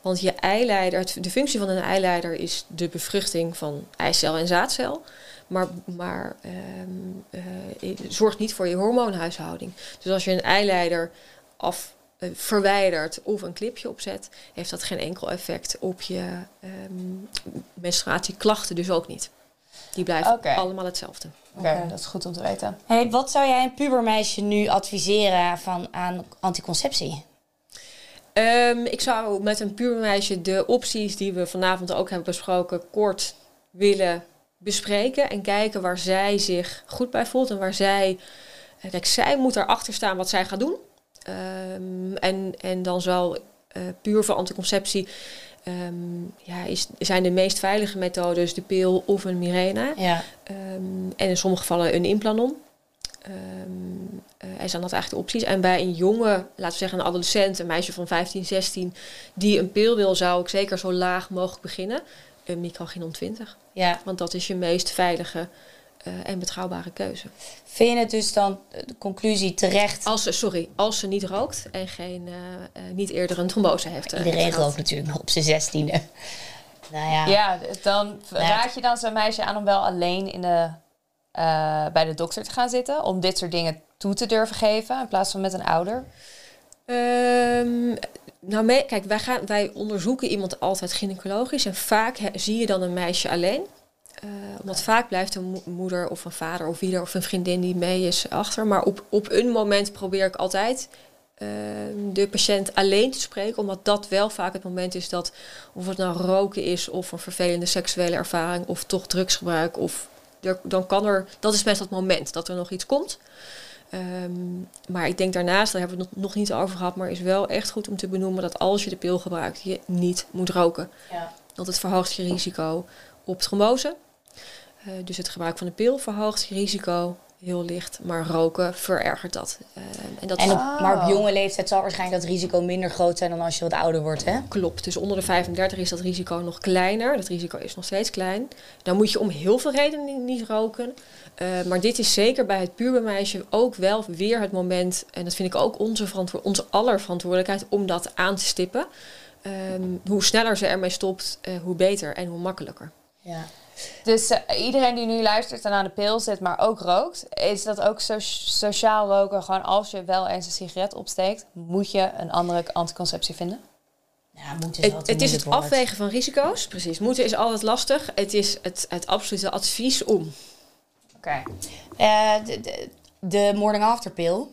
S3: Want je eileider, het- de functie van een eileider is de bevruchting van eicel en zaadcel. Maar, maar ehm, eh, het zorgt niet voor je hormoonhuishouding. Dus als je een eileider af eh, verwijdert of een clipje opzet, heeft dat geen enkel effect op je ehm, menstruatieklachten, dus ook niet. Die blijven allemaal hetzelfde.
S1: Oké, dat is goed om te weten.
S2: Hey, wat zou jij een pubermeisje nu adviseren van, aan anticonceptie?
S3: Ehm, ik zou met een puur meisje de opties die we vanavond ook hebben besproken kort willen bespreken en kijken waar zij zich goed bij voelt en waar zij. eh, Kijk, zij moet erachter staan wat zij gaat doen. Ehm, en, en dan zal eh, puur voor anticonceptie ehm, ja, is, zijn de meest veilige methodes de pil of een Mirena.
S2: Ja.
S3: Ehm, en in sommige gevallen een implanon. Eh, er zijn dat eigenlijk de opties. En bij een jonge, laten we zeggen een adolescent, een meisje van 15, 16, die een pil wil, zou ik zeker zo laag mogelijk beginnen. Een microginon 20.
S2: ja.
S3: Want dat is je meest veilige eh, en betrouwbare keuze.
S2: Vind je het dus dan, eh, de conclusie terecht?
S3: Als ze, sorry, als ze niet rookt en geen, eh, eh, niet eerder een trombose heeft.
S2: Iedereen rookt natuurlijk nog op zijn zestiende. [laughs] Nou ja.
S1: Ja, dan
S2: Ja.
S1: raad je dan zo'n meisje aan om wel alleen in de, eh, bij de dokter te gaan zitten. Om dit soort dingen toe te durven geven in plaats van met een ouder.
S3: Ehm, nou, kijk, wij, gaan, wij onderzoeken iemand altijd gynaecologisch. En vaak he- zie je dan een meisje alleen. Eh, omdat vaak blijft een mo- moeder of een vader of wie er of een vriendin die mee is achter. Maar op, op een moment probeer ik altijd ehm, de patiënt alleen te spreken. Omdat dat wel vaak het moment is dat, of het nou roken is of een vervelende seksuele ervaring of toch drugsgebruik. Of er, dan kan er, dat is meestal het moment dat er nog iets komt. Ehm, maar ik denk daarnaast, daar hebben we het nog, niet over gehad, maar is wel echt goed om te benoemen dat als je de pil gebruikt, je niet moet roken.
S2: Ja.
S3: Want het verhoogt je risico op trombose. Eh, dus het gebruik van de pil verhoogt je risico heel licht, maar roken verergert dat. Ehm, en dat
S2: En op,
S1: Oh.
S2: maar op jonge leeftijd zal waarschijnlijk dat risico minder groot zijn dan als je wat ouder wordt, hè?
S3: Klopt, dus onder de 35 is dat risico nog kleiner. Dat risico is nog steeds klein. Dan moet je om heel veel redenen niet roken. Eh, maar dit is zeker bij het pubermeisje ook wel weer het moment... en dat vind ik ook onze, verantwo- onze aller verantwoordelijkheid om dat aan te stippen. ehm, hoe sneller ze ermee stopt, eh, hoe beter en hoe makkelijker.
S2: Ja.
S1: Dus eh, iedereen die nu luistert en aan de pil zit, maar ook rookt, is dat ook so- sociaal roken? Gewoon als je wel eens een sigaret opsteekt, moet je een andere anticonceptie vinden?
S2: Ja, moet
S3: Het, het is het afwegen van risico's. Precies. Moeten is altijd lastig. Het is het, het absolute advies om.
S1: Oké.
S2: Eh, de, de, de morning after pill.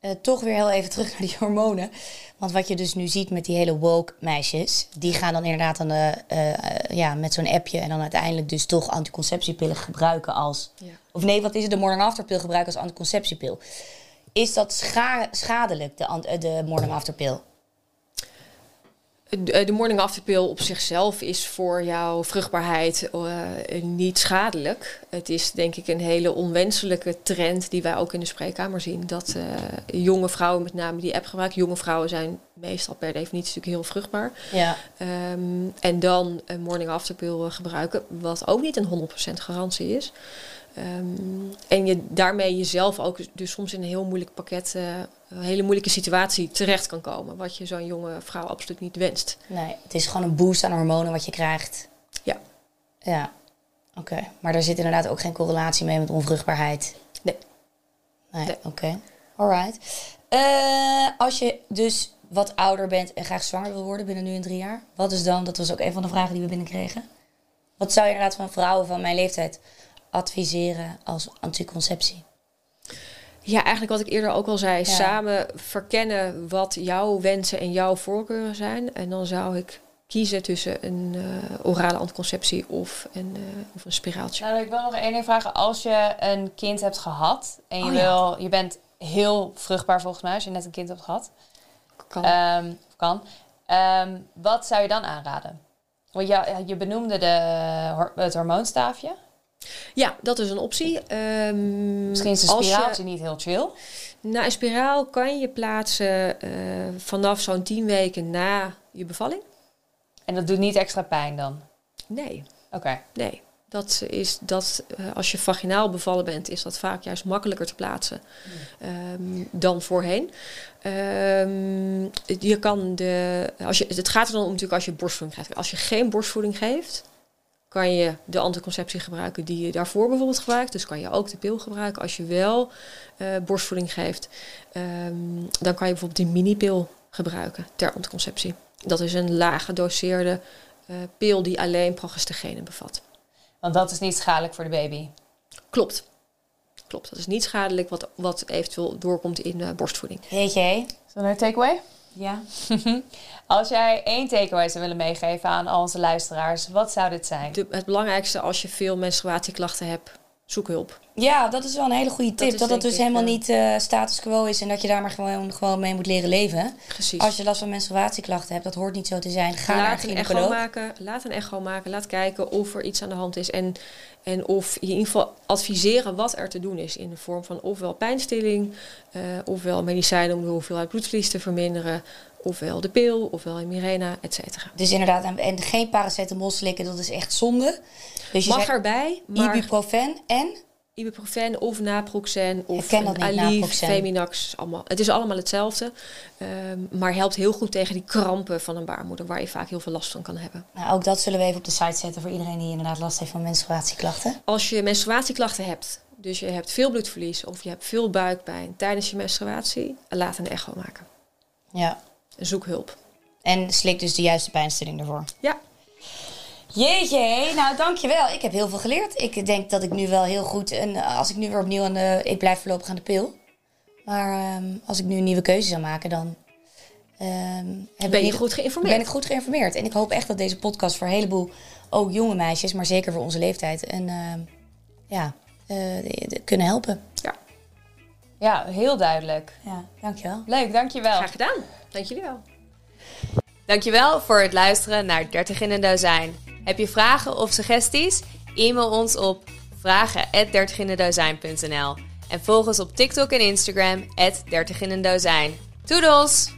S2: Eh, toch weer heel even terug naar die [laughs] hormonen. Want wat je dus nu ziet met die hele woke meisjes. Die gaan dan inderdaad aan de, eh, ja, met zo'n appje. En dan uiteindelijk dus toch anticonceptiepillen gebruiken als...
S3: Ja.
S2: Of nee, wat is het? De morning after pill gebruiken als anticonceptiepil. Is dat scha- schadelijk, de, de morning after pill?
S3: De, de morning after pill op zichzelf is voor jouw vruchtbaarheid eh, niet schadelijk. Het is denk ik een hele onwenselijke trend die wij ook in de spreekkamer zien. Dat eh, jonge vrouwen met name die app gebruiken. Jonge vrouwen zijn meestal per definitie natuurlijk heel vruchtbaar.
S2: Ja.
S3: Ehm, en dan een morning after pill eh, gebruiken, wat ook niet een 100% garantie is. Ehm, en je daarmee jezelf ook dus soms in een heel moeilijk pakket, eh, een hele moeilijke situatie terecht kan komen. Wat je zo'n jonge vrouw absoluut niet wenst.
S2: Nee, het is gewoon een boost aan hormonen wat je krijgt.
S3: Ja.
S2: Ja, oké. Maar daar zit inderdaad ook geen correlatie mee met onvruchtbaarheid.
S3: Nee.
S2: Nee,
S3: Nee.
S2: oké. Alright. Eh, als je dus wat ouder bent en graag zwanger wil worden binnen nu en drie jaar, wat is dan, dat was ook een van de vragen die we binnenkregen. Wat zou je inderdaad van vrouwen van mijn leeftijd adviseren als anticonceptie?
S3: Ja, eigenlijk wat ik eerder ook al zei,
S2: Ja.
S3: samen verkennen wat jouw wensen en jouw voorkeuren zijn. En dan zou ik kiezen tussen een eh, orale anticonceptie of een, eh, of een spiraaltje.
S1: Nou, ik wil nog één ding vragen. Als je een kind hebt gehad en je,
S2: Oh, ja.
S1: wil, je bent heel vruchtbaar volgens mij als je net een kind hebt gehad,
S3: Kan.
S1: Ehm, of kan. Ehm, wat zou je dan aanraden? Want ja, je benoemde de, hor- het hormoonstaafje.
S3: Ja, dat is een optie. Ehm,
S1: Misschien is een
S3: als je-
S1: spiraaltje niet heel chill.
S3: Nou, een spiraal kan je plaatsen eh, vanaf zo'n 10 weken na je bevalling.
S1: En dat doet niet extra pijn dan?
S3: Nee,
S1: Oké.
S3: nee. Dat is dat eh, als je vaginaal bevallen bent, is dat vaak juist makkelijker te plaatsen ehm, dan voorheen. Ehm, je kan de, als je, het gaat er dan om natuurlijk als je borstvoeding krijgt. Als je geen borstvoeding geeft, kan je de anticonceptie gebruiken die je daarvoor bijvoorbeeld gebruikt. Dus kan je ook de pil gebruiken. Als je wel eh, borstvoeding geeft, ehm, dan kan je bijvoorbeeld die minipil gebruiken ter anticonceptie. Dat is een laag gedoseerde eh, pil die alleen progestagene bevat.
S1: Want dat is niet schadelijk voor de baby.
S3: Klopt. Klopt, dat is niet schadelijk wat, wat eventueel doorkomt in eh, borstvoeding.
S2: Jeetje?
S1: Zullen we naar takeaway?
S2: Ja. [laughs]
S1: Als jij één takeaway zou willen meegeven aan al onze luisteraars, wat zou dit zijn?
S3: Het belangrijkste als je veel menstruatieklachten hebt, zoek hulp.
S2: Ja, dat is wel een hele goede tip. Dat dat dus
S3: ik,
S2: helemaal
S3: eh,
S2: niet eh, status quo is en dat je daar maar gewoon, gewoon mee moet leren leven.
S3: Precies.
S2: Als je last van menstruatieklachten hebt, dat hoort niet zo te zijn. Ga naar een
S3: laat echo maken. Laat een echo maken. Laat kijken of er iets aan de hand is. En, en of je in ieder geval adviseren wat er te doen is. In de vorm van ofwel pijnstilling, eh, ofwel medicijnen om de hoeveelheid bloedverlies te verminderen. Ofwel de pil, ofwel een Mirena, et cetera.
S2: Dus inderdaad, en, en geen paracetamol slikken, dat is echt zonde. Dus
S3: Mag erbij, maar
S2: ibuprofen en?
S3: ibuprofen of naproxen of Aleve. Feminax. Allemaal, het is allemaal hetzelfde. ehm, maar helpt heel goed tegen die krampen van een baarmoeder... waar je vaak heel veel last van kan hebben.
S2: Nou, ook dat zullen we even op de site zetten voor iedereen die inderdaad last heeft van menstruatieklachten.
S3: Als je menstruatieklachten hebt, dus je hebt veel bloedverlies... of je hebt veel buikpijn tijdens je menstruatie... laat een echo maken.
S2: Ja.
S3: Zoek hulp.
S2: En slik dus de juiste pijnstilling ervoor.
S3: Ja,
S2: Jeetje, nou dankjewel. Ik heb heel veel geleerd. Ik denk dat ik nu wel heel goed... En als ik nu weer opnieuw aan de... Ik blijf voorlopig aan de pil. Maar ehm, als ik nu een nieuwe keuze zou maken, dan... ehm, heb
S3: ben
S2: ik
S3: je goed geïnformeerd?
S2: Ben ik goed geïnformeerd. En ik hoop echt dat deze podcast voor een heleboel, ook jonge meisjes, maar zeker voor onze leeftijd, en ehm, ja, eh, de- de- kunnen helpen.
S3: Ja,
S1: Ja, heel duidelijk.
S2: Ja, dankjewel.
S1: Leuk, dankjewel.
S3: graag gedaan. Dank jullie wel.
S1: Dankjewel voor het luisteren naar 30 in een dozijn. Heb je vragen of suggesties? E-mail ons op vragen@dertiginendozijn.nl en volg ons op TikTok en Instagram 30 in een dozijn. Toedels!